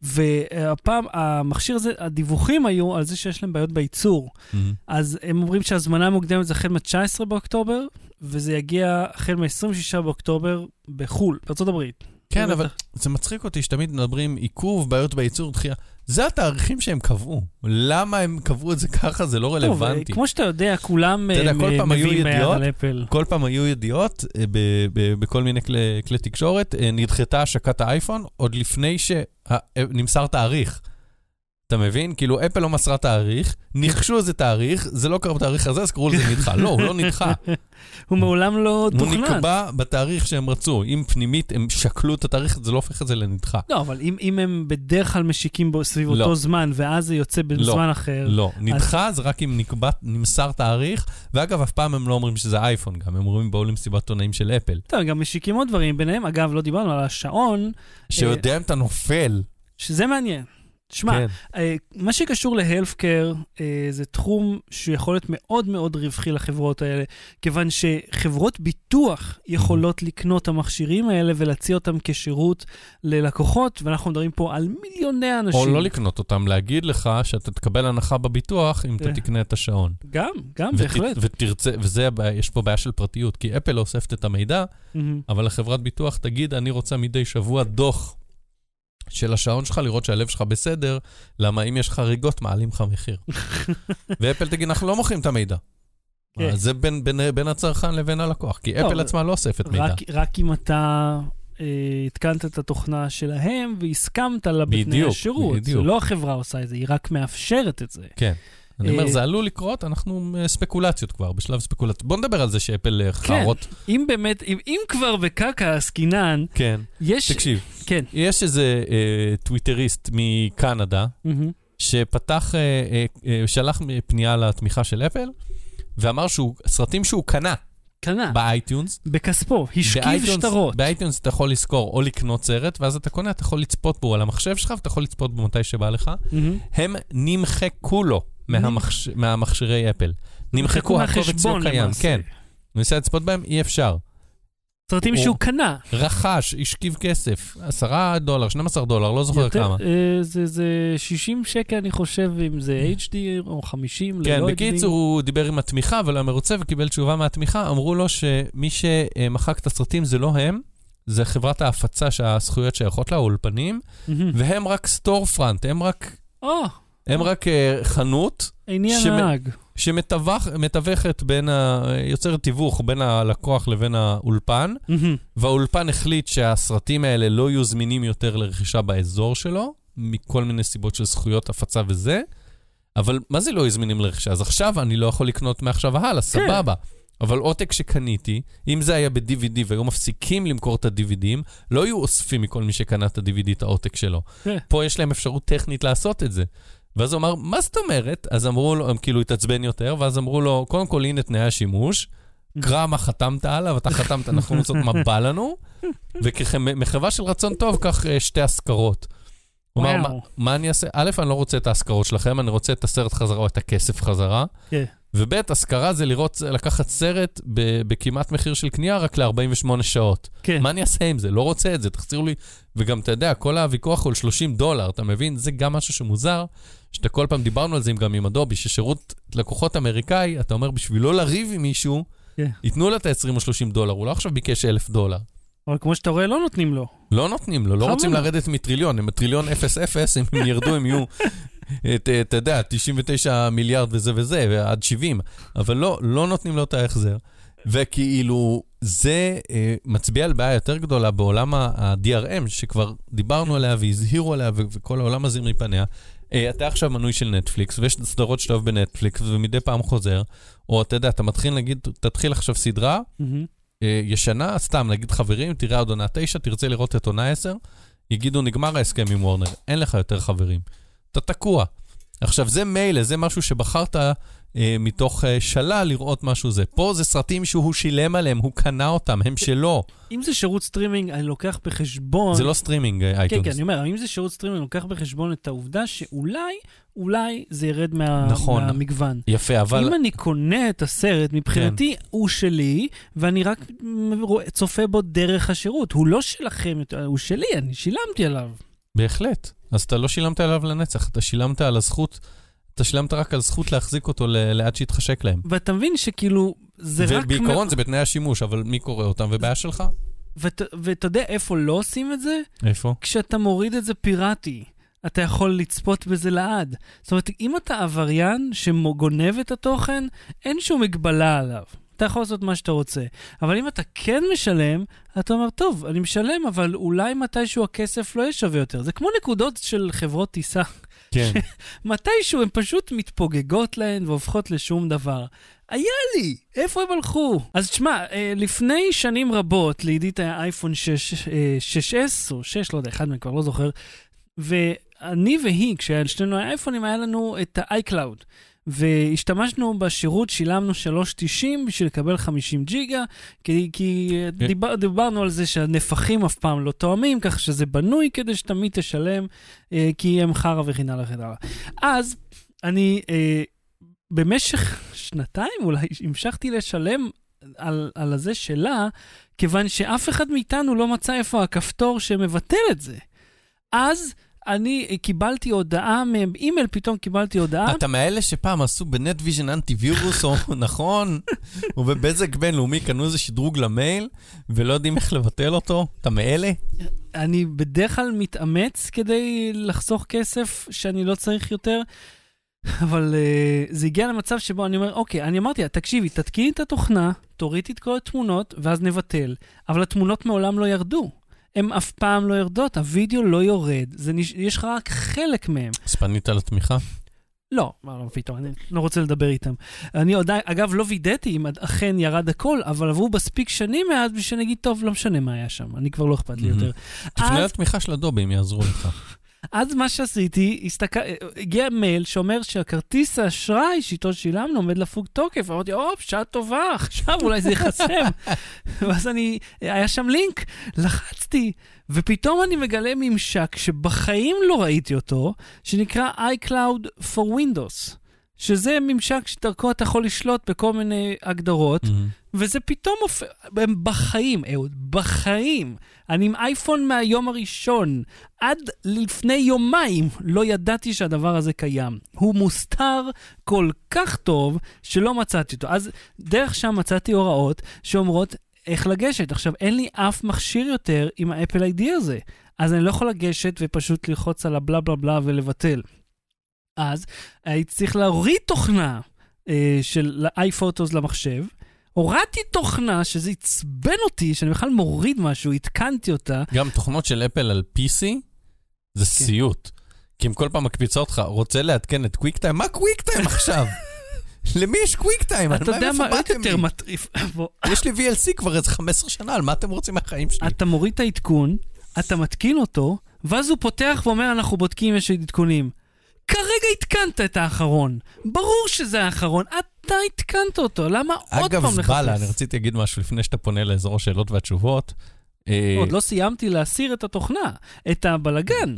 והפעם, המכשיר הזה, הדיווחים היו על זה שיש להם בעיות בייצור. מהמם. אז הם אומרים שהזמנה המוקדמת זה החל מ-19 באוקטובר, וזה יגיע החל מ-26 באוקטובר בחו"ל, הברית. כן. אבל זה מצחיק אותי שתמיד מדברים עיכוב, בעיות בייצור, דחייה. זה התאריכים שהם קבעו. למה הם קבעו את זה ככה? זה לא טוב, רלוונטי. כמו שאתה יודע, כולם אתה יודע, אה, כל פעם היו מביאים ידיעות, על אפל. כל פעם היו ידיעות אה, בכל מיני כלי, כלי תקשורת, אה, נדחתה השקת האייפון עוד לפני שנמסר תאריך. אתה מבין? כאילו, אפל לא מסרה תאריך, ניחשו איזה תאריך, זה לא קרה בתאריך הזה, אז קראו לזה נדחה. לא, הוא לא נדחה. הוא מעולם לא הוא תוכנן. נקבע בתאריך שהם רצו. אם פנימית הם שקלו את התאריך, זה לא הופך את זה לנדחה. לא, אבל אם, אם הם בדרך כלל משיקים בו סביב לא. אותו זמן, ואז זה יוצא בזמן אחר, לא, נדחה זה רק אם נקבע, נמסר תאריך, ואגב, אף פעם הם לא אומרים שזה אייפון גם, הם אומרים בואו למסיבת עיתונאים של אפל. טוב, גם משיקים עוד דברים ביניהם. אגב, לא דיברנו על השעון, שיודע אם אתה נופל. שזה מעניין. שמע, כן. אה, מה שקשור להלפקר אה, זה תחום שיכול להיות מאוד מאוד רווחי לחברות האלה, כיוון שחברות ביטוח יכולות לקנות את המכשירים האלה ולהציע אותם כשירות ללקוחות, ואנחנו מדברים פה על מיליוני אנשים. או לא לקנות אותם, להגיד לך שאתה תקבל הנחה בביטוח אם אתה כן. תקנה את השעון. גם, גם, ות- בהחלט. ותרצה, וזה, יש פה בעיה של פרטיות, כי אפל אוספת את המידע, מהמם. אבל החברת ביטוח תגיד, אני רוצה מדי שבוע דוח של השעון שלך, לראות שהלב שלך בסדר, למה אם יש חריגות, מעלים לך מחיר. ואפל תגיד, אנחנו לא מוכרים את המידע. כן. זה בין, בין, בין הצרכן לבין הלקוח, כי לא, אפל עצמה לא אוספת מידע. רק, רק אם אתה אה, התקנת את התוכנה שלהם והסכמת לה בתנאי בדיוק, השירות. בדיוק. זה לא החברה עושה את זה, היא רק מאפשרת את זה. כן. אני אומר, אה, זה עלול לקרות, אנחנו אה, ספקולציות כבר, בשלב ספקולציות. בוא נדבר על זה שאפל אה, כן. חרות. אם באמת, אם, אם כבר בקקה עסקינן, כן. יש... תקשיב, כן. יש איזה אה, טוויטריסט מקנדה. שפתח, אה, אה, שלח פנייה לתמיכה של אפל, ואמר שהוא, סרטים שהוא קנה קנה, ב iTunes, בכספו, השכיב שטרות. ב iTunes אתה יכול לשכור או לקנות סרט, ואז אתה קונה, אתה יכול לצפות בו על המחשב שלך, ואתה יכול לצפות בו מתי שבא לך. מהמם. הם נמחקו לו מהמחש... מהמכשירי אפל. נמחקו, אצלו מהחשבון קיים. כן. ניסה לצפות בהם, אי אפשר. סרטים הוא- שהוא קנה. רכש, השכיב כסף, 10 דולר, 12 דולר, לא זוכר יותר- כמה. אה, זה, זה 60 שקל, אני חושב, אם זה HD או 50, כן, ללא. בקיצור, הוא דיבר עם התמיכה ולא היה מרוצה וקיבל תשובה מהתמיכה, אמרו לו שמי שמחק את הסרטים זה לא הם, זה חברת ההפצה שהזכויות שייכות לה, האולפנים. והם רק סטור פרונט, הם רק, או, הם רק אה, חנות עיני הנהג. שמתווכת בין, ה... יוצרת תיווך בין הלקוח לבין האולפן. והאולפן החליט שהסרטים האלה לא יהיו זמינים יותר לרכישה באזור שלו, מכל מיני סיבות של זכויות הפצה וזה, אבל מה זה לא יהיו זמינים לרכישה? אז עכשיו אני לא יכול לקנות מעכשיו והלאה, סבבה. אבל עותק שקניתי, אם זה היה ב-DVD והיו מפסיקים למכור את ה-DVDים, לא היו אוספים מכל מי שקנה את ה-DVD את העותק שלו. כן. פה יש להם אפשרות טכנית לעשות את זה. ואז הוא אמר, מה זאת אומרת? אז אמרו לו, הם כאילו התעצבן יותר, ואז אמרו לו, קודם כל, הנה תנאי השימוש, קרא מה חתמת עליו, אתה חתמת, אנחנו רוצות מה בא לנו, וכמחווה של רצון טוב, קח אה, שתי השכרות. הוא אמר. "מה- מה אני אעשה? א', אני לא רוצה את ההשכרות שלכם, אני רוצה את הסרט חזרה או את הכסף חזרה. כן. וב', השכרה זה לראות, לקחת סרט ב- בכמעט מחיר של קנייה רק ל-48 שעות. כן. מה אני אעשה עם זה? לא רוצה את זה, תחזירו לי. וגם, אתה יודע, כל הוויכוח הוא על 30 דולר, אתה מבין? זה גם משהו שמוזר, שאתה כל פעם דיברנו על זה גם עם אדובי, ששירות לקוחות אמריקאי, אתה אומר, בשביל לא לריב עם מישהו, כן. ייתנו לו את ה-20 או 30 דולר, הוא לא עכשיו ביקש 1,000 דולר. אבל כמו שאתה רואה, לא נותנים לו. לא נותנים לו, לא. רוצים לרדת מטריליון, הם טריליון 0-0, אם הם ירדו הם יהיו, את, אתה יודע, 99 מיליארד וזה וזה, עד 70, אבל לא, לא נותנים לו את ההחזר. וכאילו, זה אה, מצביע על בעיה יותר גדולה בעולם ה-DRM, שכבר דיברנו עליה והזהירו עליה, וכל העולם מזהיר מפניה. אה, אתה עכשיו מנוי של נטפליקס, ויש סדרות שאתה אוהב בנטפליקס, ומדי פעם חוזר, או אתה יודע, אתה מתחיל, נגיד, תתחיל עכשיו סדרה, מהמם. אה, ישנה, סתם, נגיד חברים, תראה עוד עונה 9, תרצה לראות את עונה 10, יגידו, נגמר ההסכם עם וורנר, אין לך יותר חברים. אתה תקוע. עכשיו, זה מילא, זה משהו שבחרת מתוך אה, שלל לראות משהו זה. פה זה סרטים שהוא שילם עליהם, הוא קנה אותם, הם שלו. אם זה שירות סטרימינג, אני לוקח בחשבון... זה לא סטרימינג, אה, כן, iTunes. כן, אני אומר, אם זה שירות סטרימינג, אני לוקח בחשבון את העובדה שאולי, אולי זה ירד מה, נכון. מהמגוון. יפה, אבל... אם אני קונה את הסרט, מבחינתי כן. הוא שלי, ואני רק צופה בו דרך השירות. הוא לא שלכם, הוא שלי, אני שילמתי עליו. בהחלט. אז אתה לא שילמת עליו לנצח, אתה שילמת על הזכות, אתה שילמת רק על זכות להחזיק אותו לעד שיתחשק להם. ואתה מבין שכאילו, זה רק... ובעיקרון זה בתנאי השימוש, אבל מי קורא אותם? ובעיה שלך? ואת- ואתה יודע איפה לא עושים את זה? איפה? כשאתה מוריד את זה פיראטי. אתה יכול לצפות בזה לעד. זאת אומרת, אם אתה עבריין שגונב את התוכן, אין שום מגבלה עליו. אתה יכול לעשות מה שאתה רוצה. אבל אם אתה כן משלם, אתה אומר, טוב, אני משלם, אבל אולי מתישהו הכסף לא יהיה שווה יותר. זה כמו נקודות של חברות טיסה. כן. מתישהו הן פשוט מתפוגגות להן והופכות לשום דבר. היה לי, איפה הם הלכו? אז תשמע, אה, לפני שנים רבות, לעידית היה אייפון 6, אה, 6S או 6, לא יודע, אחד מהם כבר לא זוכר, ואני והיא, כשהיה לשנינו אייפונים, היה לנו את ה-iCloud. והשתמשנו בשירות, שילמנו 3.90 בשביל לקבל 50 ג'יגה, כי, כי כן. דיבר, דיברנו על זה שהנפחים אף פעם לא תואמים, כך שזה בנוי כדי שתמיד תשלם, אה, כי הם חרא וכן הלאה וכן הלאה. אז אני אה, במשך שנתיים אולי המשכתי לשלם על, על הזה שלה, כיוון שאף אחד מאיתנו לא מצא איפה הכפתור שמבטל את זה. אז אני קיבלתי הודעה, מאימייל פתאום קיבלתי הודעה. אתה מאלה שפעם עשו בנטוויז'ן אנטי וירוס, או נכון, ובבזק בינלאומי קנו איזה שדרוג למייל, ולא יודעים איך לבטל אותו? אתה מאלה? אני בדרך כלל מתאמץ כדי לחסוך כסף שאני לא צריך יותר, אבל uh, זה הגיע למצב שבו אני אומר, אוקיי, אני אמרתי לה, תקשיבי, תתקיני את התוכנה, תורידי את כל התמונות, ואז נבטל. אבל התמונות מעולם לא ירדו. הן אף פעם לא יורדות, הווידאו לא יורד, זה נש... יש לך רק חלק מהם. אז פנית לתמיכה? לא, מה לא פתאום, אני לא רוצה לדבר איתם. אני עוד, אגב, לא וידאתי אם אכן ירד הכל, אבל עברו מספיק שנים מאז בשביל להגיד, טוב, לא משנה מה היה שם, אני כבר לא אכפת לי. יותר. תפנה לתמיכה של אדובי, הם יעזרו לך. אז מה שעשיתי, הסתכל... הגיע מייל שאומר שהכרטיס האשראי שאיתו שילמנו עומד לפוג תוקף. אמרתי, הופ, שעה טובה, עכשיו אולי זה ייחסם. ואז אני, היה שם לינק, לחצתי, ופתאום אני מגלה ממשק שבחיים לא ראיתי אותו, שנקרא iCloud for Windows. שזה ממשק שדרכו אתה יכול לשלוט בכל מיני הגדרות, מהמם. וזה פתאום הופך, הם בחיים, אהוד, בחיים. אני עם אייפון מהיום הראשון. עד לפני יומיים לא ידעתי שהדבר הזה קיים. הוא מוסתר כל כך טוב שלא מצאתי אותו. אז דרך שם מצאתי הוראות שאומרות, איך לגשת. עכשיו, אין לי אף מכשיר יותר עם האפל איי-די הזה, אז אני לא יכול לגשת ופשוט ללחוץ על הבלה בלה בלה ולבטל. אז הייתי צריך להוריד תוכנה אה, של איי-פוטוס למחשב. הורדתי תוכנה שזה עצבן אותי, שאני בכלל מוריד משהו, עדכנתי אותה. גם תוכנות של אפל על PC זה כן. סיוט. כי הם כל פעם מקפיצות אותך, רוצה לעדכן את קוויק טיים? מה קוויק טיים עכשיו? למי יש קוויק טיים? אתה יודע מה, עוד יותר? מטריף. יש לי VLC כבר איזה 15 שנה, על מה אתם רוצים מהחיים שלי? אתה מוריד את העדכון, אתה מתקין אותו, ואז הוא פותח ואומר, אנחנו בודקים אם יש עדכונים. כרגע עדכנת את האחרון. ברור שזה האחרון, אתה עדכנת אותו, למה עוד אגב, פעם לחפש? זבלה, אני רציתי להגיד משהו לפני שאתה פונה לאזור השאלות והתשובות. אה, עוד לא סיימתי להסיר את התוכנה, את הבלגן.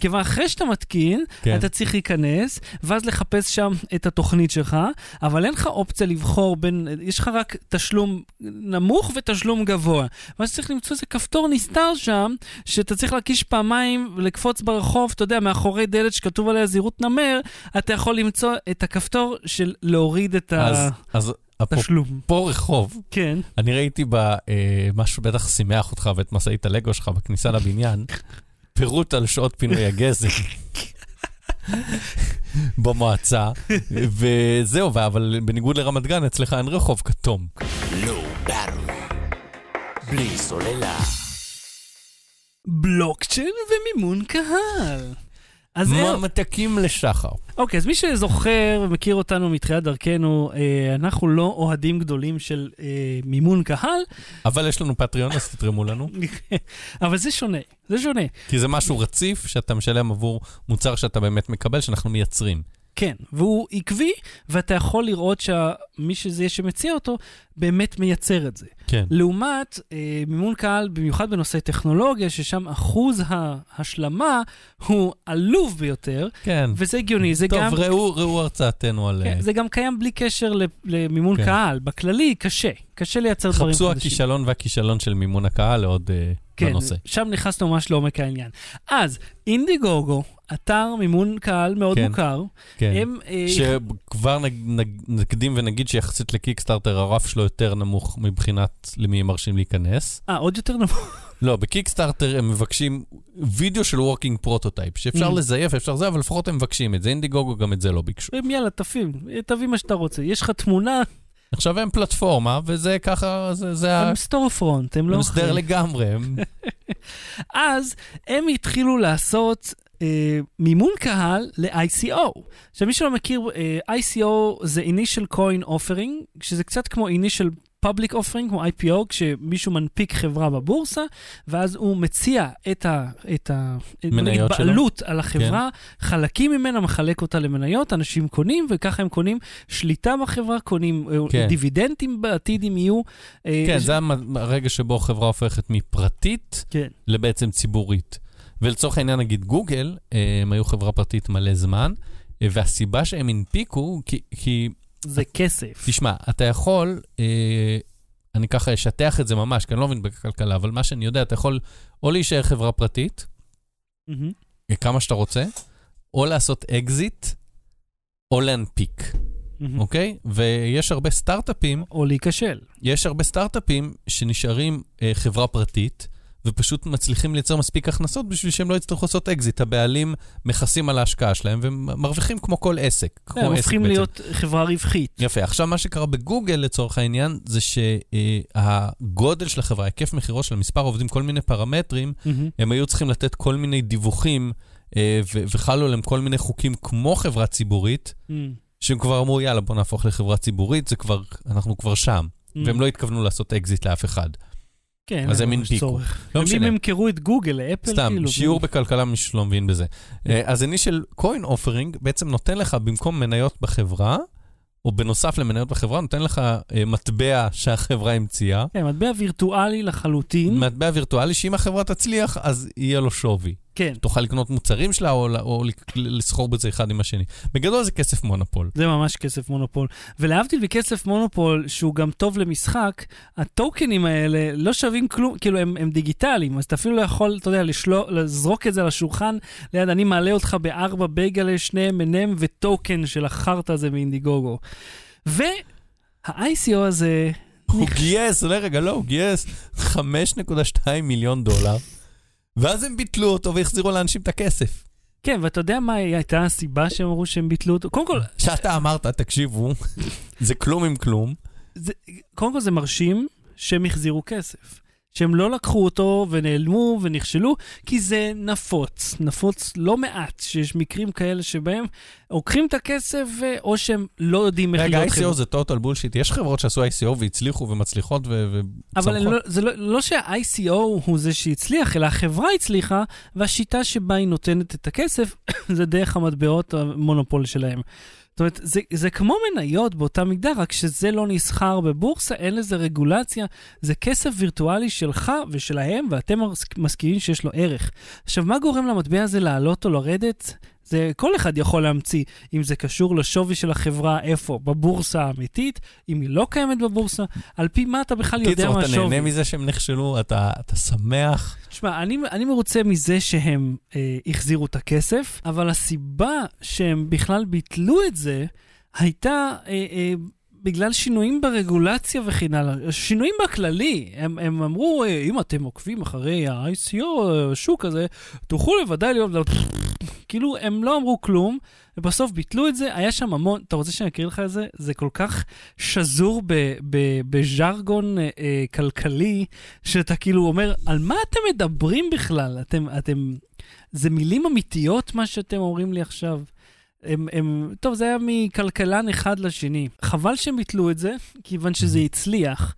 כיוון אחרי שאתה מתקין, כן. אתה צריך להיכנס, ואז לחפש שם את התוכנית שלך, אבל אין לך אופציה לבחור בין, יש לך רק תשלום נמוך ותשלום גבוה. ואז צריך למצוא איזה כפתור נסתר שם, שאתה צריך להקיש פעמיים ולקפוץ ברחוב, אתה יודע, מאחורי דלת שכתוב עליה זהירות נמר, אתה יכול למצוא את הכפתור של להוריד את אז, אז התשלום. אפרופו רחוב, כן. אני ראיתי במשהו בטח שימח אותך ואת משאית הלגו שלך בכניסה לבניין, פירוט על שעות פינוי הגזם. במועצה, וזהו, אבל בניגוד לרמת גן, אצלך אין רחוב כתום. ברם. בלי סוללה. בלוקצ'יין ומימון קהל. אז ממתקים לשחר. אוקיי, אז מי שזוכר ומכיר אותנו מתחילת דרכנו, אה, אנחנו לא אוהדים גדולים של אה, מימון קהל, אבל יש לנו פטריון, אז תתרמו לנו. אבל זה שונה, זה שונה. כי זה משהו רציף שאתה משלם עבור מוצר שאתה באמת מקבל, שאנחנו מייצרים. כן, והוא עקבי, ואתה יכול לראות שמי שזה יהיה שמציע אותו, באמת מייצר את זה. כן. לעומת אה, מימון קהל, במיוחד בנושא טכנולוגיה, ששם אחוז ההשלמה הוא עלוב ביותר, כן. וזה הגיוני, זה טוב, גם... ראו, ראו הרצאתנו על... כן, אה, זה גם קיים בלי קשר למימון כן. קהל. בכללי, קשה. קשה לייצר דברים חפשו חדשים. הכישלון והכישלון של מימון הקהל לעוד אה, כן, בנושא. שם נכנסנו ממש לעומק העניין. אז, Indiegogo, אתר מימון קהל מאוד כן, מוכר, כן. הם... אה, שכבר נג, נג, נקדים ונגיד שיחסית ל Kickstarter הרף שלו יותר נמוך מבחינת למי הם מרשים להיכנס. אה, עוד יותר נמוך. לא, ב Kickstarter הם מבקשים וידאו של working prototype, שאפשר Mm. לזייף, אפשר זה, אבל לפחות הם מבקשים את זה. Indiegogo גם את זה לא ביקשו. יאללה, תביא, תביא מה שאתה רוצה. יש לך תמונה, עכשיו הם פלטפורמה, וזה ככה, זה, זה ה... הם סטור פרונט, הם לא... הם הסדר. לגמרי, הם... אז הם התחילו לעשות אה, מימון קהל ל-ICO. עכשיו, מי שלא מכיר, אה, ICO זה Initial Coin Offering, שזה קצת כמו Initial Public Offering, כמו IPO, כשמישהו מנפיק חברה בבורסה, ואז הוא מציע את ה... את ה מניות שלו. בעלות על החברה, חלקים ממנה, מחלק אותה למניות, אנשים קונים, וככה הם קונים שליטה בחברה, קונים אה, כן. דיבידנדים בעתיד אם יהיו. אה, כן, ש- זה הרגע שבו חברה הופכת מפרטית כן. לבעצם ציבורית. ולצורך העניין, נגיד גוגל, אה, הם היו חברה פרטית מלא זמן, והסיבה שהם הנפיקו, כי, כי זה כסף. תשמע, אתה יכול, אה, אני ככה אשטח את זה ממש, כי אני לא מבין בכלכלה, אבל מה שאני יודע, אתה יכול או להישאר חברה פרטית. אה, כמה שאתה רוצה, או לעשות אקזיט, או להנפיק, מהמם. אוקיי? ויש הרבה סטארט-אפים, או להיכשל. יש הרבה סטארט-אפים שנשארים אה, חברה פרטית, ופשוט מצליחים לייצר מספיק הכנסות בשביל שהם לא יצטרכו לעשות אקזיט. הבעלים מכסים על ההשקעה שלהם ומרוויחים כמו כל עסק. כמו כן, הם הופכים. להיות חברה רווחית. יפה. עכשיו, מה שקרה בגוגל לצורך העניין, זה שהגודל של החברה, היקף מכירות של מספר עובדים, כל מיני פרמטרים, מהמם. הם היו צריכים לתת כל מיני דיווחים, אה, וחלו עליהם כל מיני חוקים כמו חברה ציבורית, מהמם. שהם כבר אמרו, יאללה, בוא נהפוך לחברה ציבורית, זה כבר, אנחנו כבר שם. והם לא התכוונו לעשות אקזיט לאף אחד. כן, אז הם הנפיקו. לא משנה. הם ימכרו את גוגל לאפל, סתם, כאילו... שיעור בכלכלה, מי שלא מבין בזה. אה, אז initial coin offering בעצם נותן לך, במקום מניות בחברה, או בנוסף למניות בחברה, נותן לך אה, מטבע שהחברה המציאה, כן, מטבע וירטואלי לחלוטין. מטבע וירטואלי, שאם החברה תצליח, אז יהיה לו שווי. כן, תוכל לקנות מוצרים שלה, או, או לסחור בזה אחד עם השני. בגדול זה כסף מונופול. זה ממש כסף מונופול. ולהבדיל מכסף מונופול, שהוא גם טוב למשחק, הטוקנים האלה לא שווים כלום, כאילו הם, הם דיגיטליים, אז אתה אפילו לא יכול, אתה יודע, לשלו, לזרוק את זה על השולחן ליד, אני מעלה אותך בארבע בייגלה, שני M&M וטוקן של החרטא הזה מאינדיגוגו. וה-ICO הזה הוא גייס, רגע, לא, הוא גייס 5.2 מיליון דולר, ואז הם ביטלו אותו והחזירו לאנשים את הכסף. כן, ואתה יודע מה הייתה הסיבה שהם אמרו שהם ביטלו אותו? קודם כל, שאתה אמרת, תקשיבו, זה כלום עם כלום. זה, קודם כל זה מרשים שהם החזירו כסף. שהם לא לקחו אותו ונעלמו ונכשלו, כי זה נפוץ. נפוץ לא מעט, שיש מקרים כאלה שבהם לוקחים את הכסף, אה, או שהם לא יודעים איך רגע, להיות ICO זה total bullshit. יש חברות שעשו ICO והצליחו ומצליחות ו- אבל. לא, זה לא, לא שה-ICO הוא זה שהצליח, אלא החברה הצליחה, והשיטה שבה היא נותנת את הכסף זה דרך המטבעות המונופול שלהם. זאת אומרת, זה, זה כמו מניות באותה מידה, רק שזה לא נסחר בבורסה, אין לזה רגולציה, זה כסף וירטואלי שלך ושלהם, ואתם מסכימים שיש לו ערך. עכשיו, מה גורם למטבע הזה לעלות או לרדת? זה כל אחד יכול להמציא, אם זה קשור לשווי של החברה, איפה, בבורסה האמיתית, אם היא לא קיימת בבורסה, על פי מה אתה בכלל יודע קיצור, מה אתה השווי. נהנה מזה שהם נכשלו, אתה אתה שמח. תשמע, אני, אני מרוצה מזה שהם אה, החזירו את הכסף, אבל הסיבה שהם בכלל ביטלו את זה, הייתה אה, אה, בגלל שינויים ברגולציה וכן הלאה. שינויים בכללי. הם, הם אמרו, אה, אם אתם עוקבים אחרי ה-ICO, השוק הזה, תוכלו לוודאי להיות... כאילו, הם לא אמרו כלום, ובסוף ביטלו את זה. היה שם המון, אתה רוצה שאני אקריא לך את זה? זה כל כך שזור בז'רגון אה, אה, כלכלי, שאתה כאילו אומר, על מה אתם מדברים בכלל? אתם, אתם... זה מילים אמיתיות מה שאתם אומרים לי עכשיו? הם, הם, טוב, זה היה מכלכלן אחד לשני. חבל שהם ביטלו את זה, כיוון שזה הצליח,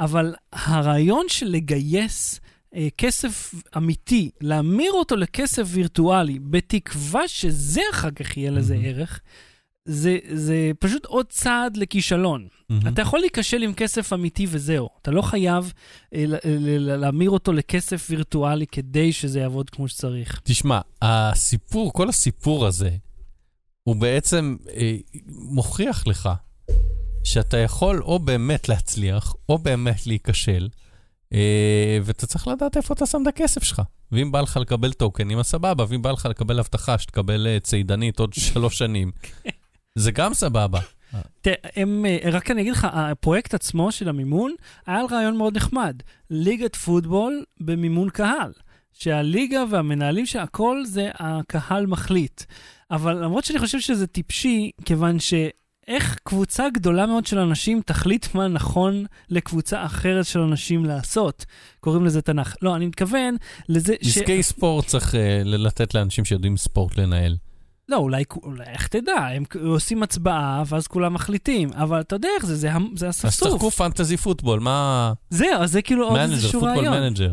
אבל הרעיון של לגייס אה, כסף אמיתי, להמיר אותו לכסף וירטואלי, בתקווה שזה אחר כך יהיה לזה מהמם. ערך, זה, זה פשוט עוד צעד לכישלון. אתה יכול להיכשל עם כסף אמיתי וזהו. אתה לא חייב אה, ל- להמיר אותו לכסף וירטואלי כדי שזה יעבוד כמו שצריך. תשמע, הסיפור, כל הסיפור הזה, הוא בעצם אה, מוכיח לך שאתה יכול או באמת להצליח, או באמת להיכשל, אה, ואתה צריך לדעת איפה אתה שם את הכסף שלך. ואם בא לך לקבל טוקנים, אז סבבה, ואם בא לך לקבל הבטחה שתקבל אה, צידנית עוד שלוש שנים, זה גם סבבה. תראה, אה, רק אני אגיד לך, הפרויקט עצמו של המימון היה על רעיון מאוד נחמד. ליגת פוטבול במימון קהל. שהליגה והמנהלים של הכל זה הקהל מחליט. אבל למרות שאני חושב שזה טיפשי, כיוון שאיך קבוצה גדולה מאוד של אנשים תחליט מה נכון לקבוצה אחרת של אנשים לעשות. קוראים לזה תנ"ך. לא, אני מתכוון לזה ש... עסקי ספורט צריך אה, לתת לאנשים שיודעים ספורט לנהל. לא, אולי, אולי איך תדע, הם עושים הצבעה ואז כולם מחליטים, אבל אתה יודע איך זה, זה, זה אז אספסוף. תחכו fantasy football, מה... זהו, אז זה כאילו עוד manager, איזשהו פוטבול רעיון. manager.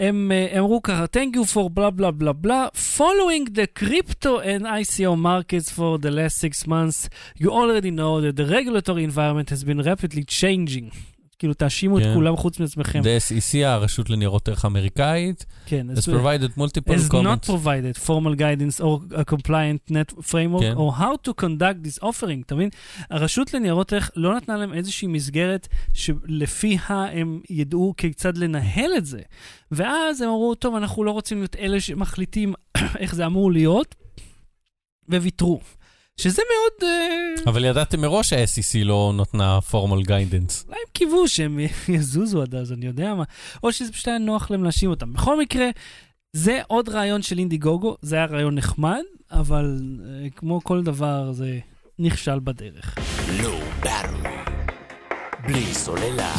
הם אה, אמרו ככה, Thank you for blah blah blah blah, following the crypto and ICO markets for the last six months, you already know that the regulatory environment has been rapidly changing. כאילו, תאשימו את כן. כולם חוץ מעצמכם. The SEC, הרשות לניירות ערך האמריקאית, כן, אז- provided multiple not comments. provided formal guidance or a compliant net framework כן. or how to conduct this offering, אתה מבין? הרשות לניירות ערך לא נתנה להם איזושהי מסגרת שלפיה הם ידעו כיצד לנהל את זה. ואז הם אמרו, טוב, אנחנו לא רוצים להיות אלה שמחליטים איך זה אמור להיות, וויתרו. שזה מאוד... אה, אבל ידעתם מראש שה-SEC לא נותנה formal guidance. אולי הם קיוו שהם יזוזו עד אז, אני יודע מה. או שזה פשוט היה נוח להם להאשים אותם. בכל מקרה, זה עוד רעיון של Indiegogo, זה היה רעיון נחמד, אבל אה, כמו כל דבר, זה נכשל בדרך. לא. בלי סוללה.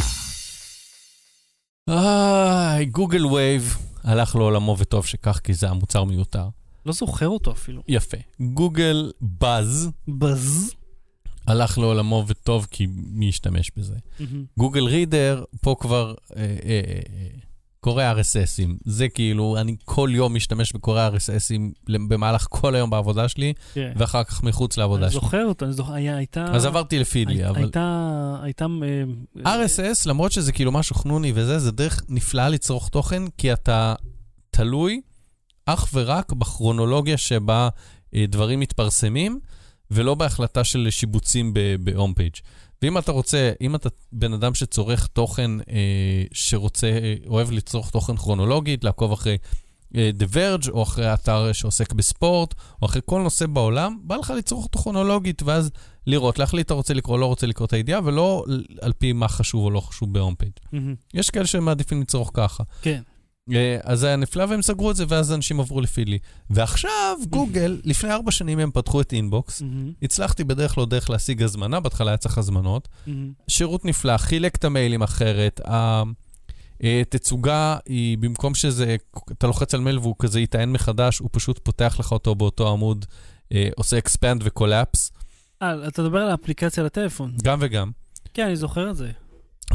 איי, Google Wave הלך לעולמו וטוב שכך, כי זה המוצר מיותר. לא זוכר אותו אפילו. יפה. Google Buzz Buzz. הלך לעולמו וטוב, כי מי ישתמש בזה? גוגל רידר, פה כבר אה, אה, אה, אה, קורא RSSים. זה כאילו, אני כל יום משתמש בקורא RSSים במהלך כל היום בעבודה שלי, כן. ואחר כך מחוץ לעבודה אני שלי. זוכר אותו, אני זוכר, היה- הייתה... אז עברתי לפידלי, הי- אבל... הייתה... הייתה... אה, RSS, למרות שזה כאילו משהו חנוני וזה, זה דרך נפלאה לצרוך תוכן, כי אתה תלוי אך ורק בכרונולוגיה שבה אה, דברים מתפרסמים, ולא בהחלטה של שיבוצים ב home page. ואם אתה רוצה, אם אתה בן אדם שצורך תוכן, אה, שרוצה, אה, אוהב לצרוך תוכן כרונולוגית, לעקוב אחרי אה, The Verge, או אחרי אתר שעוסק בספורט, או אחרי כל נושא בעולם, בא לך לצרוך אותו כרונולוגית, ואז לראות, להחליט אתה רוצה לקרוא, לא רוצה לקרוא את הידיעה, ולא על פי מה חשוב או לא חשוב ב home page. מהמם. יש כאלה שמעדיפים לצרוך ככה. כן. אה, אז זה היה נפלא והם סגרו את זה, ואז אנשים עברו ל Feedly. ועכשיו, גוגל, לפני ארבע שנים הם פתחו את Inbox. הצלחתי בדרך לא דרך להשיג הזמנה, בהתחלה היה צריך הזמנות. שירות נפלא, חילק את המיילים אחרת. ה- אה, היא, במקום שזה, אתה לוחץ על מייל והוא כזה יטען מחדש, הוא פשוט פותח לך אותו באותו עמוד, אה, עושה expand ו collapse, אה, אתה מדבר על האפליקציה לטלפון. גם וגם. כן, אני זוכר את זה.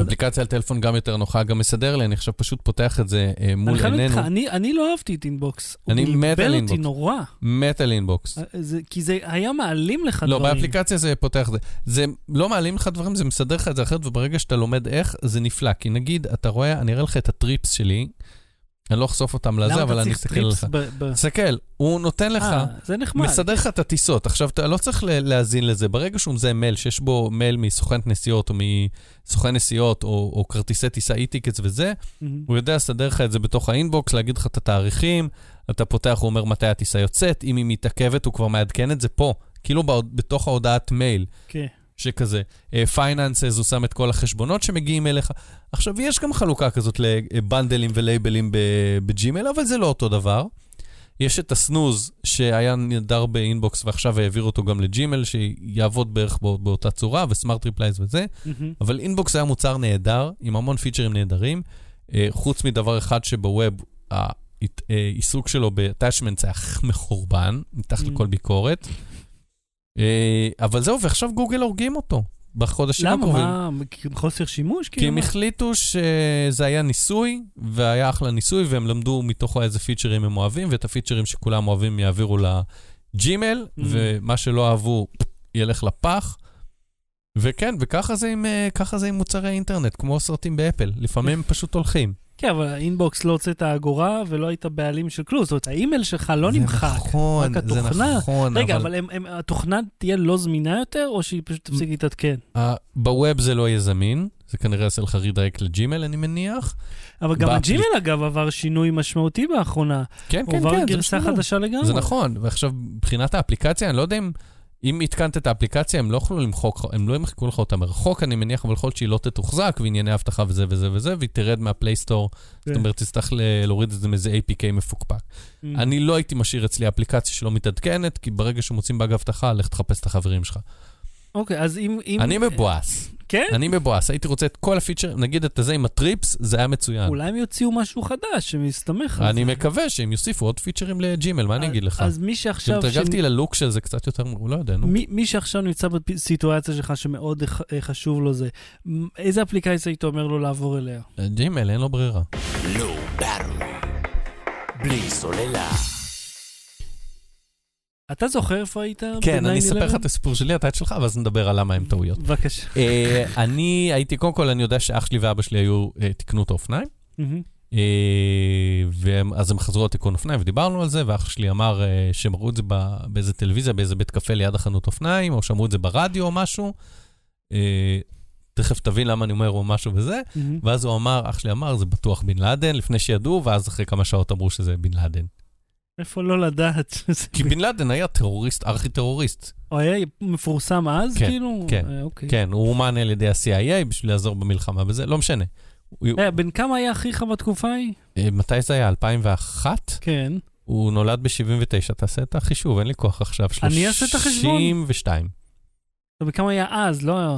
אפליקציה על טלפון גם יותר נוחה, גם מסדר לי, אני עכשיו פשוט פותח את זה אה, מול אני חייב להגיד לך, עינינו. אני- לא אהבתי את Inbox. אני הוא מת על Inbox. נורא. מת על Inbox. אה, זה- כי זה היה מעלים לך לא, דברים. באפליקציה זה פותח זה. זה לא מעלים לך דברים, זה מסדר לך את זה אחרת, וברגע שאתה לומד איך, זה נפלא. כי נגיד, אתה רואה, אני אראה לך את ה trips שלי, אני לא אחשוף אותם לזה, אבל אני אסתכל לך. תסתכל, הוא נותן לך, אה, זה נחמד. מסדר לך את הטיסות. עכשיו, אתה לא צריך להאזין לזה. ברגע שהוא מזהה מייל, שיש בו מייל מסוכנת נסיעות, או מסוכן נסיעות, או, או כרטיסי טיסה e-tickets וזה. הוא יודע לסדר לך את זה בתוך ה Inbox, להגיד לך את התאריכים, אתה פותח, הוא אומר מתי הטיסה יוצאת, אם היא מתעכבת, הוא כבר מעדכן את זה פה, כאילו בתוך ההודעת מייל, כן. שכזה. finances, הוא שם את כל החשבונות שמגיעים אליך. עכשיו, יש גם חלוקה כזאת לבנדלים ולייבלים ב- בג'ימייל, אבל זה לא אותו דבר. יש את ה snooze, שהיה נהדר ב Inbox ועכשיו העבירו אותו גם לג'ימייל, שיעבוד בערך בא- באותה צורה, ו smart replies וזה. מהמם. אבל Inbox היה מוצר נהדר, עם המון פיצ'רים נהדרים, אה, חוץ מדבר אחד שב web, העיסוק שלו ב-attachments היה מחורבן, מתחת Mm. לכל ביקורת. אה, אבל זהו, ועכשיו גוגל הורגים אותו בחודשים למה? הקרובים. מה? כי חוסר שימוש? כי כאילו, הם מה? החליטו שזה היה ניסוי, והיה אחלה ניסוי, והם למדו מתוכו איזה פיצ'רים הם אוהבים, ואת הפיצ'רים שכולם אוהבים יעבירו לג'ימייל, Mm. ומה שלא אהבו ילך לפח. וכן, וככה זה עם, אה, זה עם מוצרי אינטרנט, כמו סרטים באפל. לפעמים הם פשוט הולכים. כן, אבל ה Inbox לא הוצאת אגורה ולא היית בעלים של כלום. זאת אומרת, האימייל שלך לא זה נמחק. נכון, רק זה התוכנה. נכון, רגע, אבל אבל הם- הם- התוכנה תהיה לא זמינה יותר, או שהיא פשוט תפסיק להתעדכן? ב web זה לא יהיה זמין, זה כנראה יעשה לך redirect לג'ימייל, אני מניח. אבל גם הג'ימייל, אגב, עבר שינוי משמעותי באחרונה. כן, הוא כן, עבר כן, זה גרסה בסדר. חדשה לגמרי. זה נכון, ועכשיו, מבחינת האפליקציה, אני לא יודע אם... אם התקנת את האפליקציה, הם לא יוכלו למחוק, הם לא ימחקו לך אותה מרחוק, אני מניח, אבל יכול להיות שהיא לא תתוחזק, וענייני אבטחה וזה וזה וזה, והיא תרד מהפלייסטור, זאת כן. אומרת, תצטרך להוריד את זה מאיזה APK מפוקפק. Mm. אני לא הייתי משאיר אצלי אפליקציה שלא מתעדכנת, כי ברגע שמוצאים באג אבטחה, לך תחפש את החברים שלך. אוקיי, אז. אם- אני מבואס, כן? אני מבואס, הייתי רוצה את כל הפיצ'ר, נגיד את הזה עם הטריפס, זה היה מצוין. אולי הם יוציאו משהו חדש שמסתמך על אני זה. מקווה שהם יוסיפו עוד פיצ'רים לג'ימל, מה אני אגיד לך? אז מי שעכשיו... התרגלתי ללוק של זה קצת יותר, הוא לא יודע, נו. מי, שעכשיו נמצא בסיטואציה שלך שמאוד ח- חשוב לו זה, איזה אפליקציה היית אומר לו לעבור אליה? ג'ימל, אין לו ברירה. בלי סוללה. אתה זוכר איפה היית? כן, אני 9/11? אספר לך את הסיפור שלי, אתה את שלך, ואז נדבר על למה הם טעויות. בבקשה. אה, אני הייתי, קודם כל, אני יודע שאח שלי ואבא שלי היו, אה, תיקנו את האופניים. אה, והם- אז הם חזרו לתיקון אופניים ודיברנו על זה, ואח שלי אמר שהם ראו את זה באיזה טלוויזיה, באיזה בית קפה ליד החנות אופניים, או שמעו את זה ברדיו או משהו. תכף תבין למה אני אומר או משהו וזה. ואז הוא אמר, אח שלי אמר, זה בטוח בן לאדן, לפני שידעו, ואז אחרי כמה שעות אמרו שזה בן לאדן. איפה לא לדעת? כי בן לאדן היה טרוריסט, ארכי-טרוריסט. הוא היה מפורסם אז, כן, כאילו? כן, אה, אוקיי. כן, הוא אומן על ידי ה-CIA בשביל לעזור במלחמה בזה, לא משנה. אה, בן כמה היה אחיך בתקופה ההיא? אה, מתי זה היה? 2001? כן. הוא נולד ב-79, תעשה את החישוב, אין לי כוח עכשיו. אני אעשה את החשבון. 32. בן כמה היה אז, לא...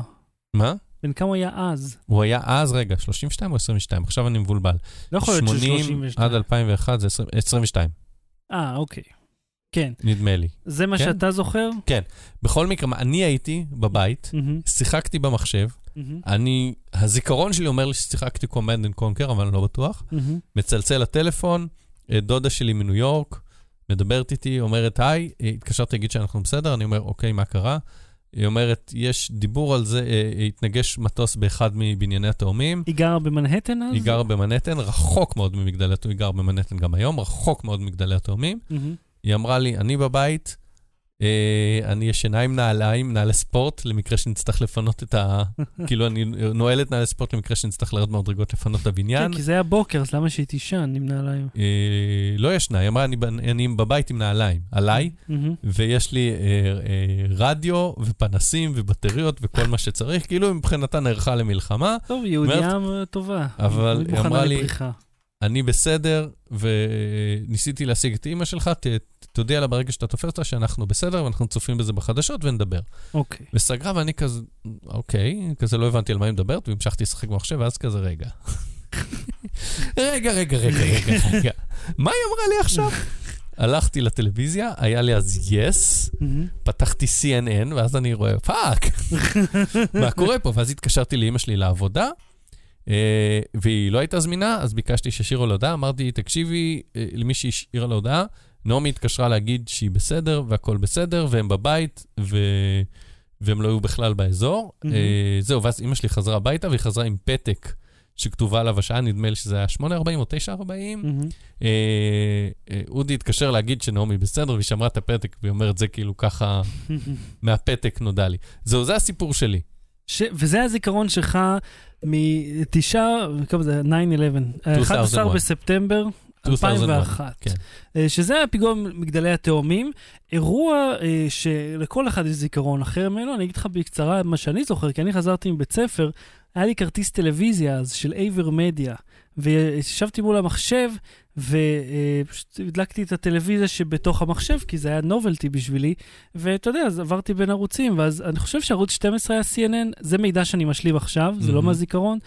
מה? בן כמה היה אז? הוא היה אז, רגע, 32 או 22? עכשיו אני מבולבל. לא יכול להיות 80 ש-32. עד 2001 זה 20 22, אה, אוקיי. כן. נדמה לי. זה מה כן. שאתה זוכר? בכל מקרה, אני הייתי בבית, מהמם, שיחקתי במחשב, מהמם, אני, הזיכרון שלי אומר לי ששיחקתי Command and Conquer, אבל אני לא בטוח. מהמם. מצלצל לטלפון, אה, דודה שלי מניו יורק, מדברת איתי, אומרת היי, אה, התקשרתי להגיד שאנחנו בסדר, אני אומר, אוקיי, מה קרה? היא אומרת, יש דיבור על זה, אה, אה, התנגש מטוס באחד מבנייני התאומים. היא גרה במנהטן אז? היא גרה במנהטן, רחוק מאוד ממגדלי התאומים, היא גרה במנהטן גם היום, רחוק מאוד ממגדלי התאומים. מהמם. היא אמרה לי, אני בבית, אני ישנה עם נעליים, נעלי ספורט, למקרה שנצטרך לפנות את ה... כאילו, אני נועל את נעלי ספורט למקרה שנצטרך לרדת במדרגות לפנות את הבניין. כן, כי זה היה בוקר, אז למה שהיא תישן עם נעליים? אה, לא ישנה, היא אמרה, אני, בבית עם נעליים, עליי. ויש לי אה, אה, רדיו ופנסים ובטריות וכל מה שצריך, כאילו מבחינתה נערכה למלחמה. טוב, יהודייה טובה. אבל היא אמרה לי-. אני בסדר, וניסיתי להשיג את אימא שלך, ת, תודיע לה ברגע שאתה תופס אותה שאנחנו בסדר, ואנחנו צופים בזה בחדשות ונדבר. אוקיי. וסגרה, ואני כזה, אוקיי, כזה לא הבנתי על מה היא מדברת, והמשכתי לשחק במחשב, ואז כזה, רגע. רגע, רגע, רגע, רגע, רגע. מה היא אמרה לי עכשיו? הלכתי לטלוויזיה, היה לי אז יס, מהמם. פתחתי CNN, ואז אני רואה, fuck, מה קורה פה? ואז התקשרתי לאימא שלי לעבודה, והיא לא הייתה זמינה, אז ביקשתי שישאירו לה הודעה, אמרתי, תקשיבי, אה, למי שהשאירה לה הודעה, נעמי התקשרה להגיד שהיא בסדר, והכול בסדר, והם בבית, ו... והם לא היו בכלל באזור. אה, זהו, ואז אימא שלי חזרה הביתה, והיא חזרה עם פתק שכתובה עליו השעה, נדמה לי שזה היה 8.40 או 9.40. מהמם. אה, אה, אודי התקשר להגיד שנעמי בסדר, והיא שמרה את הפתק, והיא אומרת, זה כאילו ככה, מהפתק נודע לי. זהו, זה הסיפור שלי. ש... וזה הזיכרון שלך מתשעה, כמה זה? 9-11. 11 2001. בספטמבר 2001. כן. אה, שזה היה פיגוע מגדלי התאומים. אירוע אה, שלכל אחד יש זיכרון אחר ממנו. אני אגיד לך בקצרה מה שאני זוכר, כי אני חזרתי מבית ספר, היה לי כרטיס טלוויזיה אז של אייבר מדיה, וישבתי מול המחשב, ופשוט הדלקתי את הטלוויזיה שבתוך המחשב, כי זה היה נובלטי בשבילי, ואתה יודע, אז עברתי בין ערוצים, ואז אני חושב שערוץ 12 היה CNN, זה מידע שאני משלים עכשיו, זה לא. מהזיכרון.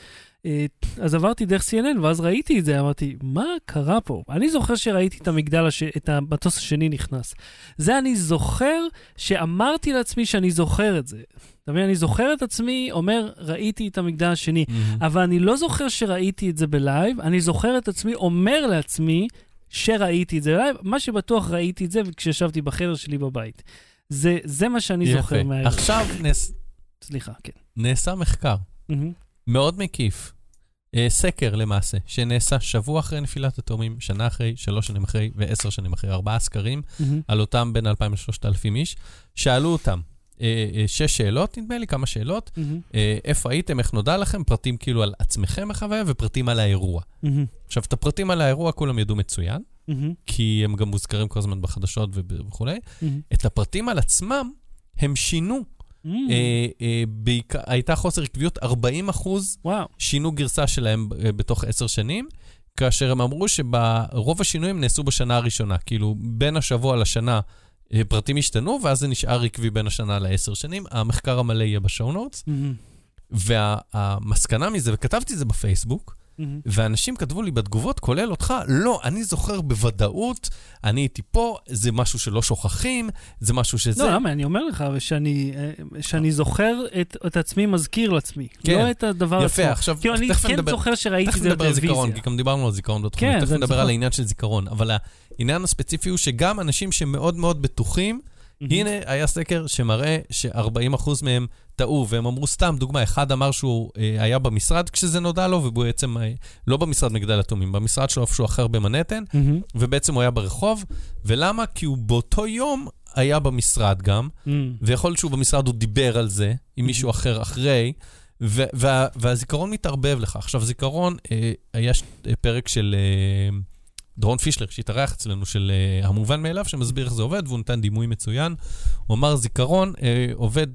אה, אז עברתי דרך CNN, ואז ראיתי את זה, אמרתי, מה קרה פה? אני זוכר שראיתי את המגדל, הש... את המטוס השני נכנס. זה אני זוכר שאמרתי לעצמי שאני זוכר את זה. אתה מבין? אני זוכר את עצמי אומר, ראיתי את המגדל השני. אבל אני לא זוכר שראיתי את זה ב live, אני זוכר את עצמי אומר לעצמי שראיתי את זה ב live, מה שבטוח ראיתי את זה כשישבתי בחדר שלי בבית. זה, זה מה שאני זוכר יפה. מהערב. עכשיו נס- סליחה, כן. נעשה מחקר מהמם. מאוד מקיף, אה, סקר למעשה, שנעשה שבוע אחרי נפילת התאומים, שנה אחרי, שלוש שנים אחרי ועשר שנים אחרי, ארבעה סקרים מהמם. על אותם בין 2,000 ל-3,000 איש. שאלו אותם שש שאלות, נדמה לי כמה שאלות. אה, איפה הייתם, איך נודע לכם, פרטים כאילו על עצמכם החוויה ופרטים על האירוע. מהמם. עכשיו, את הפרטים על האירוע כולם ידעו מצוין, מהמם. כי הם גם מוזכרים כל הזמן בחדשות וכולי. את הפרטים על עצמם הם שינו. מהמם. אה, אה, בעיקר, הייתה חוסר עקביות, 40 אחוז. שינו גרסה שלהם אה, בתוך עשר שנים, כאשר הם אמרו שרוב השינויים נעשו בשנה הראשונה. כאילו, בין השבוע לשנה אה, פרטים השתנו, ואז זה נשאר עקבי בין השנה לעשר שנים. המחקר המלא יהיה בשואו נוטס. מהמם. והמסקנה מזה, וכתבתי את זה בפייסבוק, מהמם. ואנשים כתבו לי בתגובות, כולל אותך, לא, אני זוכר בוודאות, אני הייתי פה, זה משהו שלא שוכחים, זה משהו שזה... לא, למה? אני אומר לך שאני, אה, שאני זוכר את, את עצמי מזכיר לעצמי. כן. לא את הדבר עצמו. יפה, עכשיו, כאילו, אני תכף כן נדבר- זוכר שראיתי את תכף זה נדבר על זיכרון, בטלוויזיה. כי גם דיברנו על זיכרון בתוכנית, כן, תכף נדבר. על העניין של זיכרון, אבל העניין הספציפי הוא שגם אנשים שמאוד מאוד בטוחים, מהמם. הנה היה סקר שמראה ש-40% מהם טעו, והם אמרו סתם, דוגמה, אחד אמר שהוא אה, היה במשרד כשזה נודע לו, והוא בעצם אה, לא במשרד מגדל התאומים, במשרד שלו איפשהו אחר במנהטן, מהמם. ובעצם הוא היה ברחוב, ולמה? כי הוא באותו יום היה במשרד גם, מהמם. ויכול להיות שהוא במשרד, הוא דיבר על זה עם מישהו אחר אחרי, וה- והזיכרון מתערבב לך. עכשיו, זיכרון, אה, היה ש- אה, פרק של אה, דרון פישלר, שהתארח אצלנו, של אה, המובן מאליו, שמסביר איך זה עובד, והוא נתן דימוי מצוין. הוא אמר, זיכרון אה, עובד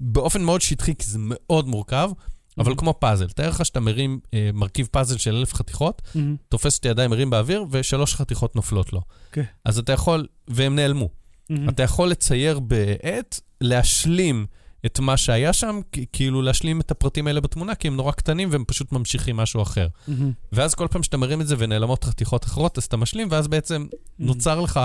באופן מאוד שטחי, כי זה מאוד מורכב, אבל כמו פאזל. תאר לך שאתה מרים אה, מרכיב פאזל של אלף חתיכות, מהמם. תופס את הידיים, מרים באוויר, ושלוש חתיכות נופלות לו. כן. אז אתה יכול, והם נעלמו. מהמם. אתה יכול לצייר בעט, להשלים את מה שהיה שם, כאילו להשלים את הפרטים האלה בתמונה, כי הם נורא קטנים והם פשוט ממשיכים משהו אחר. מהמם. ואז כל פעם שאתה מרים את זה ונעלמות חתיכות אחרות, אז אתה משלים, ואז בעצם נוצר לך,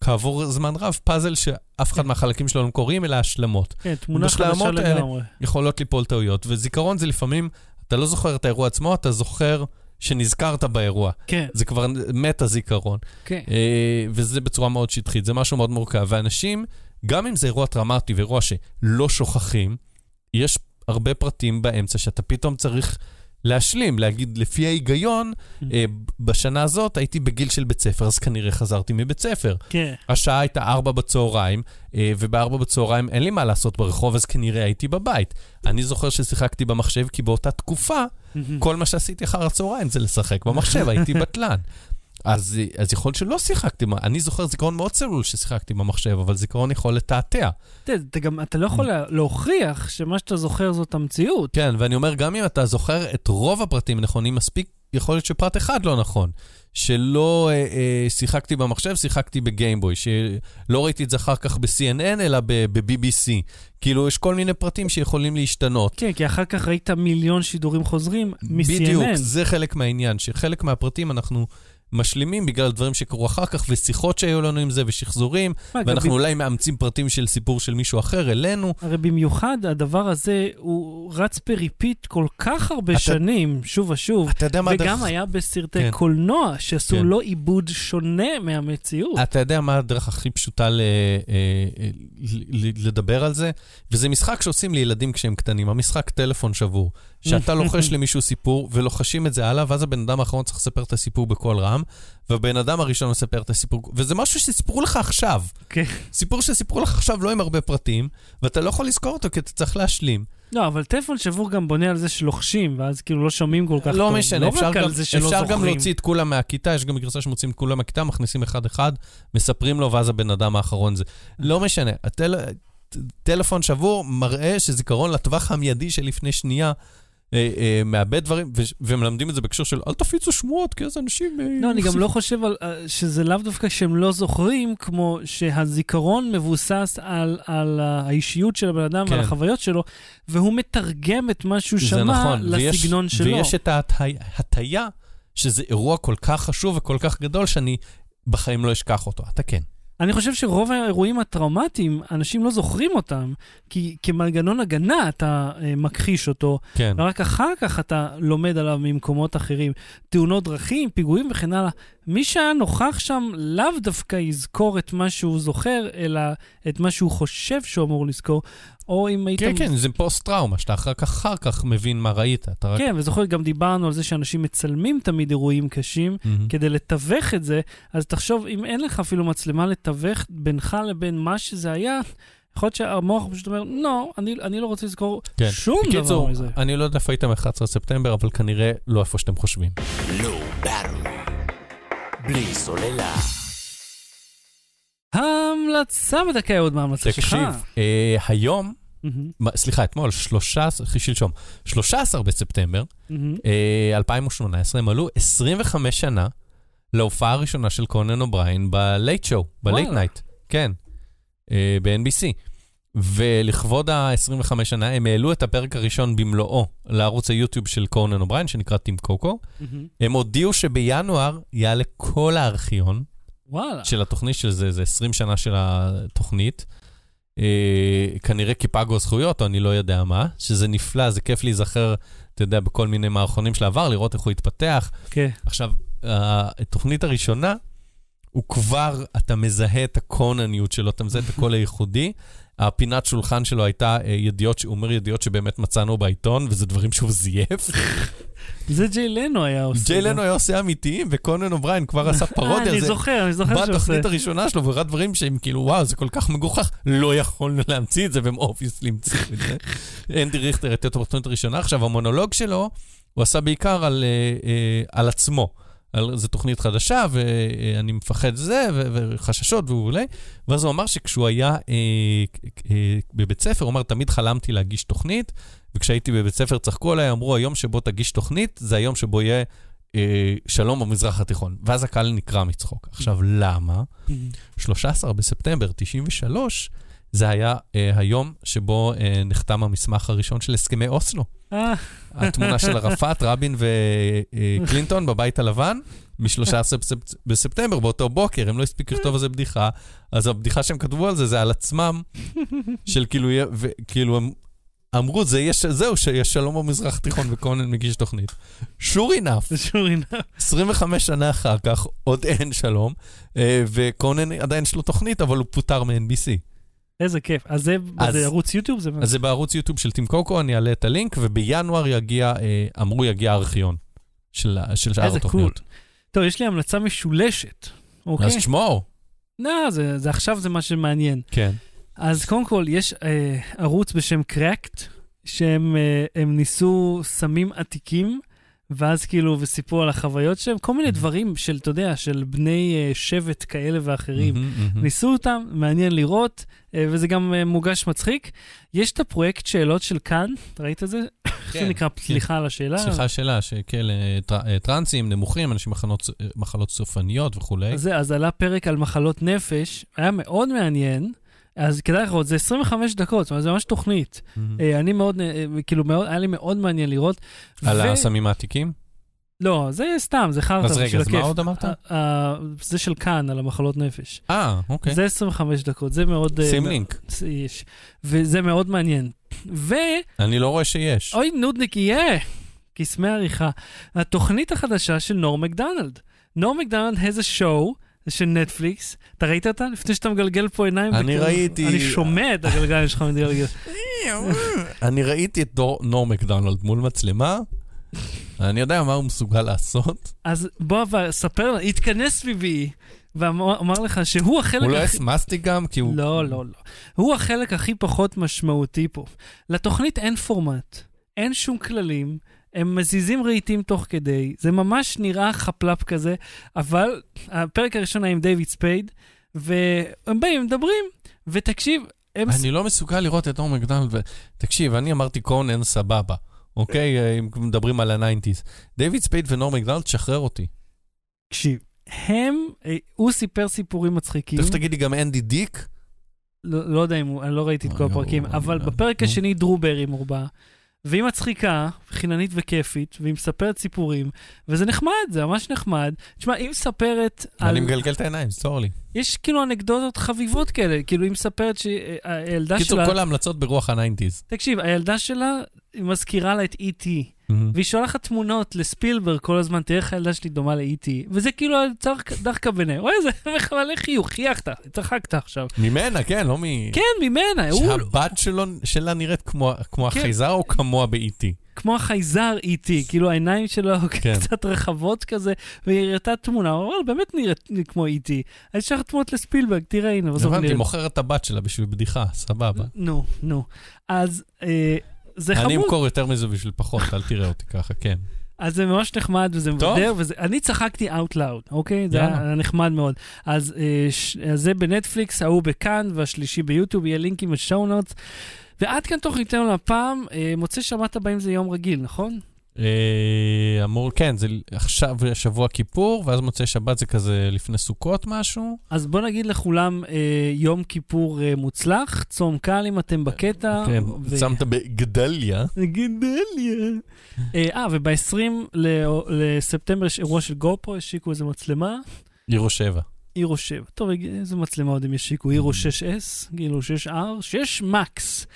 כעבור זמן רב, פאזל שאף אחד מהחלקים שלו לא קוראים, אלא השלמות. כן, תמונה חדשה לגמרי. יכולות ליפול טעויות. וזיכרון זה לפעמים, אתה לא זוכר את האירוע עצמו, אתה זוכר שנזכרת באירוע. כן, זה כבר מת הזיכרון. כן. אה, וזה בצורה מאוד שטחית, זה משהו מאוד מורכב. ואנשים, גם אם זה אירוע טראומטי ואירוע שלא שוכחים, יש הרבה פרטים באמצע שאתה פתאום צריך להשלים, להגיד, לפי ההיגיון, אה, בשנה הזאת הייתי בגיל של בית ספר, אז כנראה חזרתי מבית ספר. כן. השעה הייתה ארבע בצהריים, אה, ובארבע בצהריים אין לי מה לעשות ברחוב, אז כנראה הייתי בבית. אני זוכר ששיחקתי במחשב, כי באותה תקופה, כל מה שעשיתי אחר הצהריים זה לשחק במחשב, הייתי בטלן. אז, אז יכול להיות שלא שיחקתי, אני זוכר זיכרון מאוד צלול ששיחקתי במחשב, אבל זיכרון יכול לתעתע. אתה גם, אתה לא יכול לה- להוכיח שמה שאתה זוכר זאת המציאות. כן, ואני אומר, גם אם אתה זוכר את רוב הפרטים נכונים מספיק, יכול להיות שפרט אחד לא נכון. שלא אה, אה, שיחקתי במחשב, שיחקתי בגיימבוי, שלא ראיתי את זה אחר כך ב-CNN, אלא ב-BBC. כאילו, יש כל מיני פרטים שיכולים להשתנות. כן, כי אחר כך ראית מיליון שידורים חוזרים מ-CNN. בדיוק, זה חלק מהעניין, שחלק מהפרטים אנחנו משלימים בגלל דברים שקרו אחר כך, ושיחות שהיו לנו עם זה, ושחזורים, מה, ואנחנו ב- אולי מאמצים פרטים של סיפור של מישהו אחר אלינו. הרי במיוחד הדבר הזה, הוא רץ ב repeat כל כך הרבה אתה- שנים, שוב ושוב. אתה יודע מה וגם הדרך... היה בסרטי כן. קולנוע, שעשו כן. לו עיבוד שונה מהמציאות. אתה יודע מה הדרך הכי פשוטה אה, ל, לדבר על זה? וזה משחק שעושים לילדים כשהם קטנים, המשחק טלפון שבור. שאתה לוחש למישהו סיפור ולוחשים את זה הלאה, ואז הבן אדם האחרון צריך לספר את הסיפור בקול רם, והבן אדם הראשון מספר את הסיפור, וזה משהו שסיפרו לך עכשיו. כן. סיפור שסיפרו לך עכשיו לא עם הרבה פרטים, ואתה לא יכול לזכור אותו כי אתה צריך להשלים. לא, אבל טלפון שבור גם בונה על זה שלוחשים, ואז כאילו לא שומעים כל כך טוב. לא משנה, לא אפשר, רק גם, אפשר גם. להוציא את כולם מהכיתה, יש גם גרסה שמוציאים את כולם מהכיתה, מכניסים אחד-אחד, מספרים לו, ואז הבן אדם האחרון זה. לא משנה, הטל... טלפון שבור מראה שזיכרון לטווח המיידי של לפני שנייה, אה, אה, מאבד דברים, ו- ומלמדים את זה בהקשר של אל תפיצו שמועות, כי אז אנשים... אה, לא, אני גם יוסיפו." לא חושב על, אה, שזה לאו דווקא שהם לא זוכרים, כמו שהזיכרון מבוסס על, על האישיות של הבן אדם כן. ועל החוויות שלו, והוא מתרגם את מה שהוא שמע נכון, ויש- לסגנון שלו. ויש את ההטייה שזה אירוע כל כך חשוב וכל כך גדול, שאני בחיים לא אשכח אותו. אתה כן. אני חושב שרוב האירועים הטראומטיים, אנשים לא זוכרים אותם, כי כמנגנון הגנה אתה אה, מכחיש אותו, כן. ורק אחר כך אתה לומד עליו ממקומות אחרים. תאונות דרכים, פיגועים וכן הלאה. מי שהיה נוכח שם לאו דווקא יזכור את מה שהוא זוכר, אלא את מה שהוא חושב שהוא אמור לזכור. או אם היית... כן, כן, זה פוסט-טראומה, שאתה כך, אחר כך מבין מה ראית. אתה רק... כן, וזוכר, גם דיברנו על זה שאנשים מצלמים תמיד אירועים קשים, מהמם. כדי לתווך את זה, אז תחשוב, אם אין לך אפילו מצלמה לתווך בינך לבין מה שזה היה, יכול להיות שהמוח פשוט אומר, לא, אני, אני לא רוצה לזכור כן. שום דבר בקיצור, מזה. אני לא יודע איפה הייתם 11 ספטמבר, אבל כנראה לא איפה שאתם חושבים. Battery. בלי סוללה. ההמלצה בדקה עוד מההמלצה שלך. תקשיב, אה, היום, מה, סליחה, אתמול, 13, אחי, שלשום, 13 בספטמבר מהמם. אה, 2018, מלאו 25 שנה להופעה הראשונה של קונן אובריין ב late show, ב late. night, כן, אה, ב-NBC. ולכבוד ה-25 שנה, הם העלו את הפרק הראשון במלואו לערוץ היוטיוב של קונן אובריין, שנקרא Team Coco. מהמם. הם הודיעו שבינואר יעלה כל הארכיון וואלה. של התוכנית, שזה זה 20 שנה של התוכנית. אה, כנראה כי פגו הזכויות, או אני לא יודע מה, שזה נפלא, זה כיף להיזכר, אתה יודע, בכל מיני מערכונים של העבר, לראות איך הוא התפתח. כן. עכשיו, התוכנית הראשונה, הוא כבר, אתה מזהה את הקונניות שלו, אתה מזהה את הקול הייחודי. הפינת שולחן שלו הייתה אה, ידיעות, הוא אומר ידיעות שבאמת מצאנו בעיתון, וזה דברים שהוא זייף. זה ג'יי לנו היה עושה. ג'יי גם. לנו היה עושה אמיתיים, וקונן אובריין כבר עשה אה, פרודיה אני. זוכר, אני זוכר שהוא עושה. בתוכנית הראשונה שלו, והראה דברים שהם כאילו, וואו, זה כל כך מגוחך, לא יכולנו להמציא את זה, והם obviously המציאו את זה. אנדי ריכטר הייתה אותו בתוכנית הראשונה. עכשיו, המונולוג שלו, הוא עשה בעיקר על, אה, על עצמו. על, זו תוכנית חדשה, ואני מפחד זה, ו- וחששות וכולי. ואז הוא אמר שכשהוא היה אה, אה, בבית ספר, הוא אמר, תמיד חלמתי להגיש תוכנית, וכשהייתי בבית ספר צחקו עליי, אמרו, היום שבו תגיש תוכנית, זה היום שבו יהיה אה, שלום במזרח התיכון. ואז הקהל נקרע מצחוק. עכשיו, למה? 13 בספטמבר 93, זה היה אה, היום שבו אה, נחתם המסמך הראשון של הסכמי אוסלו. אה, התמונה של ערפאת, רבין וקלינטון בבית הלבן, מ-13 בספטמבר, באותו בוקר, הם לא הספיקו לכתוב על זה בדיחה, אז הבדיחה שהם כתבו על זה, זה על עצמם, של כאילו, יהיה- וכאילו הם אמרו, זה יהיה, ש- זהו, שיש שלום במזרח התיכון וקונן מגיש תוכנית. sure enough, שור enough. 25 שנה אחר כך, עוד אין שלום, אה, וקונן עדיין יש לו תוכנית, אבל הוא פוטר מ-NBC. איזה כיף. אז זה אז- זה ערוץ יוטיוב? זה... אז זה בערוץ יוטיוב של טים קוקו, אני אעלה את הלינק, ובינואר יגיע, אה, אמרו יגיע הארכיון של של שאר התוכניות. טוב, יש לי המלצה משולשת, אוקיי? אז תשמור. לא, זה, זה עכשיו זה מה שמעניין. כן. אז קודם כל, יש אה, ערוץ בשם קראקט, שהם אה, ניסו סמים עתיקים, ואז כאילו, וסיפרו על החוויות שלהם, כל מיני דברים של, אתה יודע, של בני אה, שבט כאלה ואחרים. מהמם, מהמם. ניסו אותם, מעניין לראות, אה, וזה גם אה, מוגש מצחיק. יש את הפרויקט שאלות של כאן, אתה ראית את זה? איך זה כן, נקרא? כן. סליחה על השאלה. סליחה, שאלה, שכאלה טר- אה, טרנסים, נמוכים, אנשים מחלות- סופניות וכולי. אז עלה פרק על מחלות נפש, היה מאוד מעניין. אז כדאי לראות, זה 25 דקות, זאת אומרת, זה ממש תוכנית. אה, אני מאוד, אה, כאילו, מאוד, היה לי מאוד מעניין לראות. על ו- הסמים העתיקים? לא, זה סתם, זה חרטא אז של רגע, אז מה הכיף. עוד אמרת? זה של כאן, על המחלות נפש. אה, אוקיי. זה 25 דקות, זה מאוד... אה, שים לינק. יש. וזה מאוד מעניין. ו... אני לא רואה שיש. אוי, נודניק יהיה! קסמי עריכה. התוכנית החדשה של נור מקדונלד. נור מקדונלד has a show של נטפליקס. אתה ראית אותה? לפני שאתה מגלגל פה עיניים. אני. ראיתי. אני שומע את הגלגל שלך מגלגל. אני ראיתי את נורם מקדונלד מול מצלמה, אני יודע מה הוא מסוגל לעשות. אז בוא, אבל, ספר, לה, התכנס סביבי, ואמר לך שהוא החלק... הוא לא אסמסטי גם, כי הוא... לא, לא, לא. הוא החלק הכי פחות משמעותי פה. לתוכנית אין פורמט, אין שום כללים, הם מזיזים רהיטים תוך כדי, זה ממש נראה חאפלאפ כזה, אבל הפרק הראשון היה עם דיוויד ספייד, והם באים, מדברים, ותקשיב, הם... אני לא מסוגל לראות את נורם מקדונלד. ו- תקשיב, אני אמרתי קונן סבבה, אוקיי? אה, אם מדברים על ה nineties. דיוויד ספייד ונורם מקדונלד, שחרר אותי. תקשיב, הם, אה, הוא סיפר סיפורים מצחיקים. תכף תגידי גם אנדי דיק. לא, לא יודע אם הוא, אני לא ראיתי את כל אוי, הפרקים, אבל אוי, בפרק. השני דרו ברימור באה, והיא מצחיקה, חיננית וכיפית, והיא מספרת סיפורים, וזה נחמד, זה ממש נחמד. תשמע, היא מספרת על... אני מגלגל את העיניים, סטור לי. יש כאילו אנקדוטות חביבות כאלה, כאילו היא מספרת שהילדה קיצור, שלה... כל ההמלצות ברוח ה nineties. תקשיב, הילדה שלה, מזכירה לה את E.T. והיא שולחת תמונות לספילברג כל הזמן, תראה איך הילדה שלי דומה ל-E.T. וזה כאילו צחק- דחקה ביניהם. אוי, זה מלא חיוך, חייכת, צחקת עכשיו. ממנה, כן, לא מ... כן, ממנה, שהבת שלו, שלה נראית כמו, כמו כן. החייזר או כמוה ב-E.T. כמו החייזר איטי, כאילו העיניים שלו כן. קצת רחבות כזה, והיא הראתה תמונה, הוא אמר, באמת נראית כמו איטי. אני אשלח תמונות לספילברג, תראה, הנה, בסוף הבנתי, נראה. מוכר את הבת שלה בשביל בדיחה, סבבה. נו, נו. אז אה, זה אני חמוד, אמכור יותר מזה בשביל פחות, אל תראה אותי ככה, כן. אז זה ממש נחמד וזה. מבדר, וזה, אני צחקתי out loud, אוקיי? זה. היה נחמד מאוד. אז אה, אז זה בנטפליקס, ההוא בכאן, והשלישי ביוטיוב, יהיה לינקים בשואו נוטס. ועד כאן תוכניתנו לפעם, אה, מוצאי שבת הבאים זה יום רגיל, נכון? אה, אמור, כן, זה עכשיו שבוע כיפור, ואז מוצאי שבת זה כזה לפני סוכות משהו. אז בוא נגיד לכולם אה, יום כיפור אה, מוצלח, צום קל אם אתם בקטע. כן, ו- שמת בגדליה. גדליה. אה, אה, וב-20 לספטמבר יש אירוע של גופרו, השיקו איזה מצלמה. עירו שבע. אירו 7. טוב, איזה מצלמה עוד הם ישיקו? אירו 6S, כאילו 6R, 6 מקס.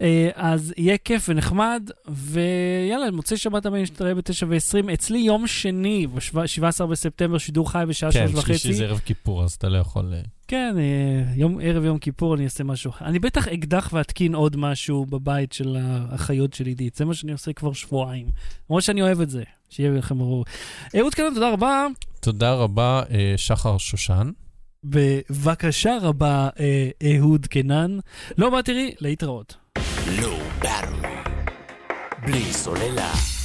אה, אז יהיה כיף ונחמד, ויאללה, מוצאי שבת הבא נתראה ב-9 ו-20. אצלי יום שני, ב-17 בספטמבר, שידור חי בשעה כן, 3 וחצי. שלישי זה ערב כיפור, אז אתה לא יכול... אה, כן, אה, יום, ערב יום כיפור אני אעשה משהו. אני בטח אקדח ואתקין עוד משהו בבית של האחיות של עידית. זה מה שאני עושה כבר שבועיים. למרות שאני אוהב את זה, שיהיה לכם ברור. אהוד קנן, תודה רבה. תודה רבה, שחר שושן. בבקשה רבה, אה, אהוד קנן. לא בא תראי, להתראות. Battery. בלי סוללה.